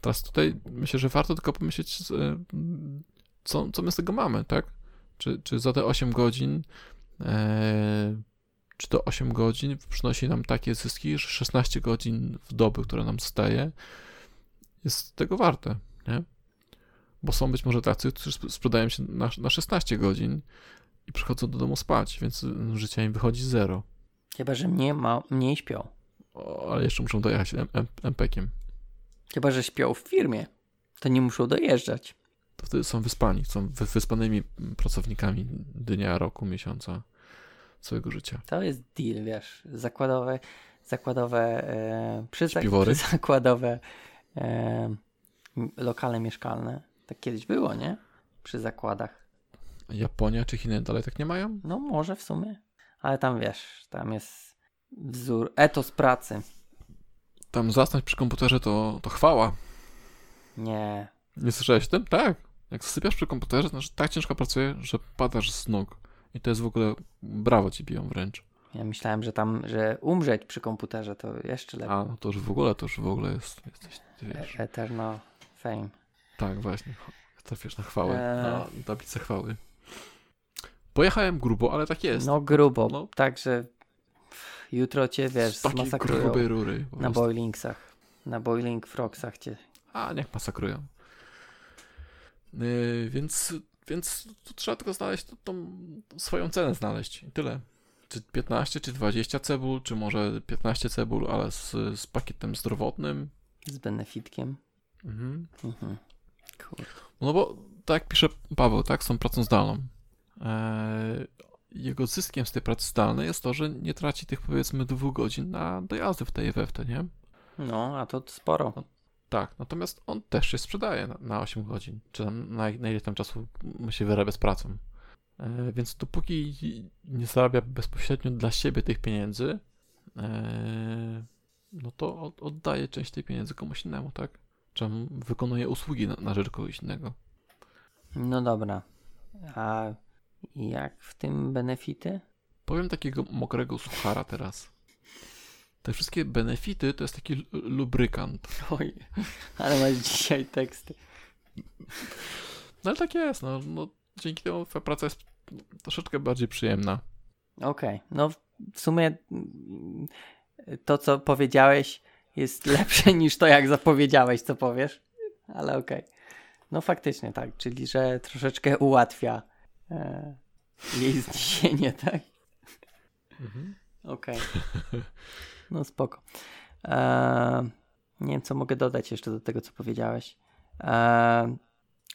Teraz tutaj myślę, że warto tylko pomyśleć, e, co, co my z tego mamy, tak? Czy, czy za te 8 godzin, e, czy to 8 godzin przynosi nam takie zyski, że 16 godzin w doby, które nam zostaje, jest tego warte, nie? Bo są być może tacy, którzy sprzedają się na, na 16 godzin i przychodzą do domu spać, więc życia im wychodzi zero. Chyba, że mnie ma, mniej śpią. O, ale jeszcze muszą dojechać MPK-iem. Chyba, że śpią w firmie. To nie muszą dojeżdżać. To wtedy są wyspani, są wyspanymi pracownikami dnia, roku, miesiąca, swojego życia. To jest deal, wiesz, zakładowe, zakładowe, e, przy, Śpiwory? przy zakładowe e, lokale mieszkalne. Tak kiedyś było, nie? Przy zakładach. Japonia czy Chiny dalej tak nie mają? No może w sumie. Ale tam wiesz, tam jest wzór, etos pracy. Tam zasnąć przy komputerze to, to chwała. Nie. Nie słyszałeś tym? Tak. Jak zasypiasz przy komputerze, to znaczy tak ciężko pracuje, że padasz z nóg. I to jest w ogóle brawo ci biją wręcz. Ja myślałem, że tam, że umrzeć przy komputerze to jeszcze lepiej. A, no to już w ogóle, to już w ogóle jest, jesteś, ty wiesz. E Eternal fame. Tak, właśnie. Trafisz na chwałę, eee. na tablicę chwały. Pojechałem grubo, ale tak jest. No grubo, no. także jutro cię, wiesz, Z takiej grubej rury. Na boilingsach. Na boiling frogsach cię. A, niech masakrują. Yy, więc, więc tu trzeba tylko znaleźć tą, tą, swoją cenę znaleźć i tyle. Czy 15, czy 20 cebul, czy może 15 cebul, ale z, z pakietem zdrowotnym. Z benefitkiem. Mhm. mhm. Cool. No bo tak pisze Paweł, tak, z tą pracą zdalną. Eee, jego zyskiem z tej pracy zdalnej jest to, że nie traci tych powiedzmy dwóch godzin na dojazdy w tej we w te, nie? No, a to sporo. No, tak, natomiast on też się sprzedaje na, na 8 godzin, czy na, na ile tam czasu musi wyrabiać z pracą. E, więc dopóki nie zarabia bezpośrednio dla siebie tych pieniędzy, e, no to oddaje część tej pieniędzy komuś innemu, tak? Czy wykonuje usługi na, na rzecz kogoś innego. No dobra. A jak w tym benefity? Powiem takiego mokrego suchara teraz. Te wszystkie benefity to jest taki lubrykant. Oj, ale masz dzisiaj teksty. No ale tak jest, no, no dzięki temu twoja praca jest troszeczkę bardziej przyjemna. Okej, okay. no w sumie to, co powiedziałeś, jest lepsze niż to, jak zapowiedziałeś, co powiesz. Ale okej. Okay. No faktycznie tak, czyli że troszeczkę ułatwia e, jej zniesienie, tak? Mhm. Okej. Okay. No spoko. E, nie wiem, co mogę dodać jeszcze do tego, co powiedziałeś. E,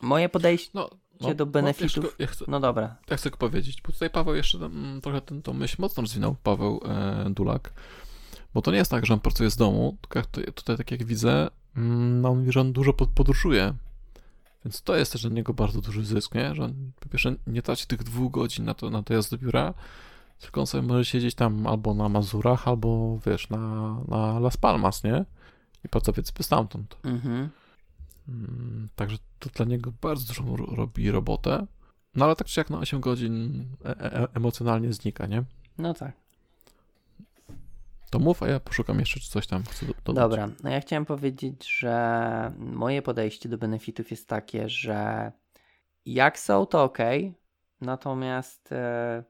moje podejście no, no, do benefitów. No, ja chcę, no dobra. Ja chcę powiedzieć, bo tutaj Paweł jeszcze mm, trochę ten, tą myśl mocno rozwinął, Paweł e, Dulak. Bo to nie jest tak, że on pracuje z domu, tylko tutaj, tutaj tak jak widzę, mm, no on mówi, że on dużo podróżuje. Więc to jest też dla niego bardzo duży zysk, nie? Że on po pierwsze nie traci tych dwóch godzin na to, na to jazd do biura, tylko on sobie może siedzieć tam albo na Mazurach, albo wiesz, na, na Las Palmas, nie? I po co wycypy stamtąd. Mhm. Mm, także to dla niego bardzo dużo robi robotę. No ale tak czy jak na 8 godzin e e emocjonalnie znika, nie? No tak. To mów, a ja poszukam jeszcze, czy coś tam chcę dodać. Dobra, no ja chciałem powiedzieć, że moje podejście do benefitów jest takie, że jak są, to ok, natomiast e,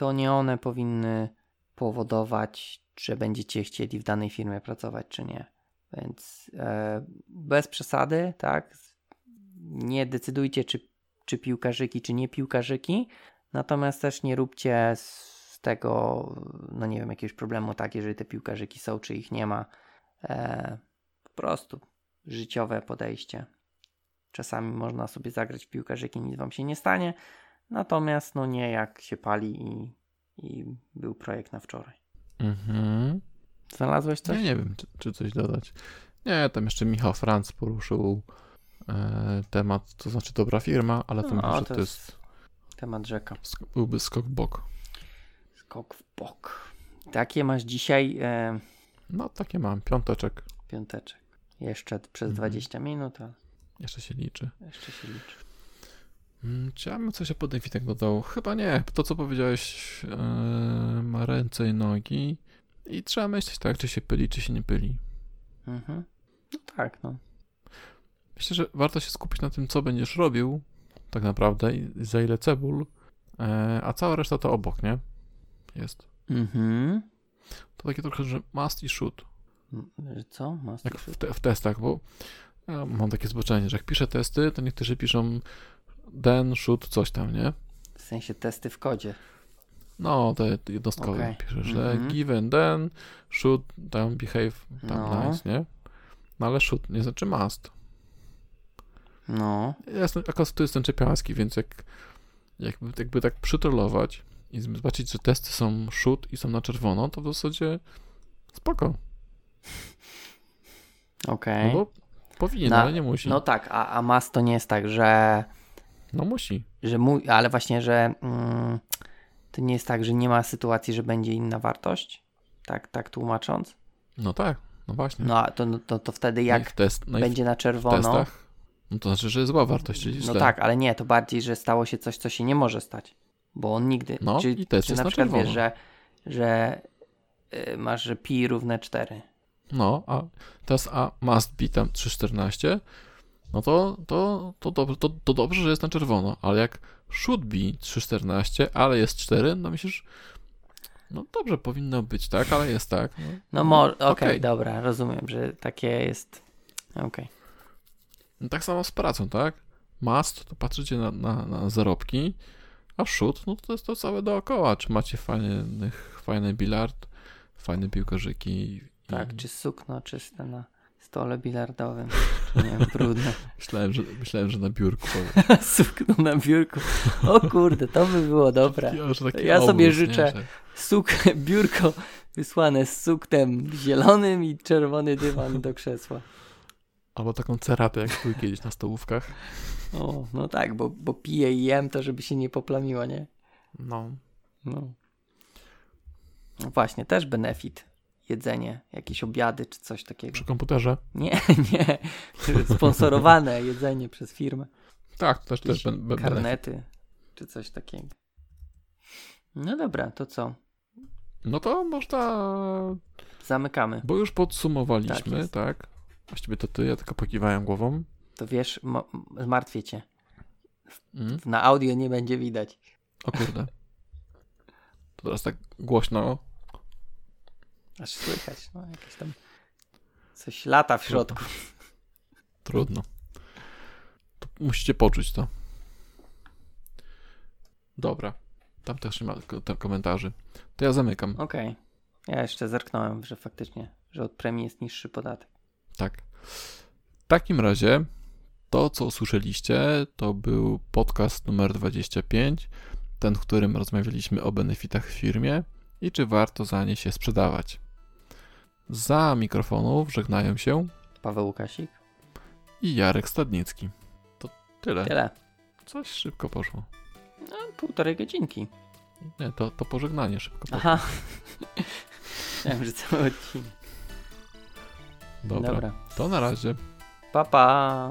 to nie one powinny powodować, że będziecie chcieli w danej firmie pracować, czy nie. Więc e, bez przesady, tak? Nie decydujcie, czy, czy piłkarzyki, czy nie piłkarzyki, natomiast też nie róbcie z tego, no nie wiem, jakiegoś problemu, tak, jeżeli te piłkarzyki są, czy ich nie ma. E, po prostu życiowe podejście. Czasami można sobie zagrać w piłkarzyki, nic wam się nie stanie, natomiast no nie jak się pali i, i był projekt na wczoraj. Mhm. Znalazłeś coś? Ja nie wiem, czy, czy, coś dodać. Nie, tam jeszcze Michał Franc poruszył e, temat, to znaczy dobra firma, ale to no, że to jest temat rzeka. Byłby skok w bok. Skok w bok. Takie masz dzisiaj? E... No, takie mam. Piąteczek. Piąteczek. Jeszcze przez mhm. 20 minut. A... Jeszcze się liczy. Jeszcze się liczy. Hmm, czy ja bym coś o podefitach dodał? Chyba nie. To, co powiedziałeś, e, ma ręce i nogi. I trzeba myśleć tak, czy się pyli, czy się nie pyli. Mhm. No tak, no. Myślę, że warto się skupić na tym, co będziesz robił, tak naprawdę, i za ile cebul, e, a cała reszta to obok, nie? Jest. Mhm. To takie trochę, że must i shoot. Co? Must jak w, te, w, testach, bo ja mam takie zboczenie, że jak piszę testy, to niektórzy piszą den, shoot, coś tam, nie? W sensie testy w kodzie. No, te jednostkowe okay. piszesz, że mm -hmm. given then, should tam behave tam no. nice, nie? No ale should nie znaczy must. No. Ja jestem, akurat tu jestem czepialski, więc jak jakby, jakby tak przytrolować i zobaczyć, że testy są should i są na czerwono, to w zasadzie spoko. Okej. Okay. No bo powinien, ale nie musi. No tak, a, a must to nie jest tak, że... No musi. Że mu, ale właśnie, że... Mm, to nie jest tak, że nie ma sytuacji, że będzie inna wartość? Tak, tak tłumacząc? No tak, no właśnie. No a to, no, to, to wtedy jak no test, no będzie na czerwono... No to znaczy, że jest zła wartość, czyli No tak, ale nie, to bardziej, że stało się coś, co się nie może stać. Bo on nigdy... No czy, i test czy jest na, przykład na wiesz, że, że yy, masz, że pi równe 4. No, a teraz a must be tam 314, no to, to, to, to, to, to dobrze, że jest na czerwono, ale jak should be 3.14, ale jest 4, no myślisz, no dobrze, powinno być tak, ale jest tak. No, no mo- okej, okay, okay. dobra, rozumiem, że takie jest, okej. Okay. No, tak samo z pracą, tak? Must, to patrzycie na, na, na zarobki, a should, no to jest to całe dookoła, czy macie fajny, fajny bilard, fajne piłkarzyki. Tak, i... czy sukno czyste na stole bilardowym. Nie wiem, brudne. myślałem, że, myślałem, że na biurku. Sukno na biurku. O kurde, to by było dobre. ja sobie życzę suk, biurko wysłane z suknem zielonym i czerwony dywan do krzesła. Albo taką ceratę, jak twój kiedyś na stołówkach. O, no tak, bo, bo piję i jem to, żeby się nie poplamiło, nie? No. No. no właśnie, też benefit jedzenie, jakieś obiady czy coś takiego. Przy komputerze? Nie, nie. Sponsorowane jedzenie przez firmę. Tak, też, też ben, Karnety czy coś takiego. No dobra, to co? No to można. Zamykamy. Bo już podsumowaliśmy, tak? tak? Właściwie to ty, ja tylko pokiwałem głową. To wiesz, zmartwię cię. Mm? Na audio nie będzie widać. O kurde. To teraz tak głośno Aż słychać, no jakieś tam Coś lata w środku. Trudno. To musicie poczuć to. Dobra. Tam też nie ma komentarzy. To ja zamykam. Okej. Ja jeszcze zerknąłem, że faktycznie, że od premii jest niższy podatek. Tak. W takim razie to, co usłyszeliście, to był podcast numer 25, ten, w którym rozmawialiśmy o benefitach w firmie i czy warto za nie się sprzedawać. Za mikrofonów żegnają się Paweł Łukasik? i Jarek Stadnicki. To tyle. Tyle. Coś szybko poszło. No, półtorej godzinki. Nie, to, to pożegnanie szybko poszło. Aha. Myślałem, że cały odcinek. Dobra. Dobra. To na razie. Pa, pa.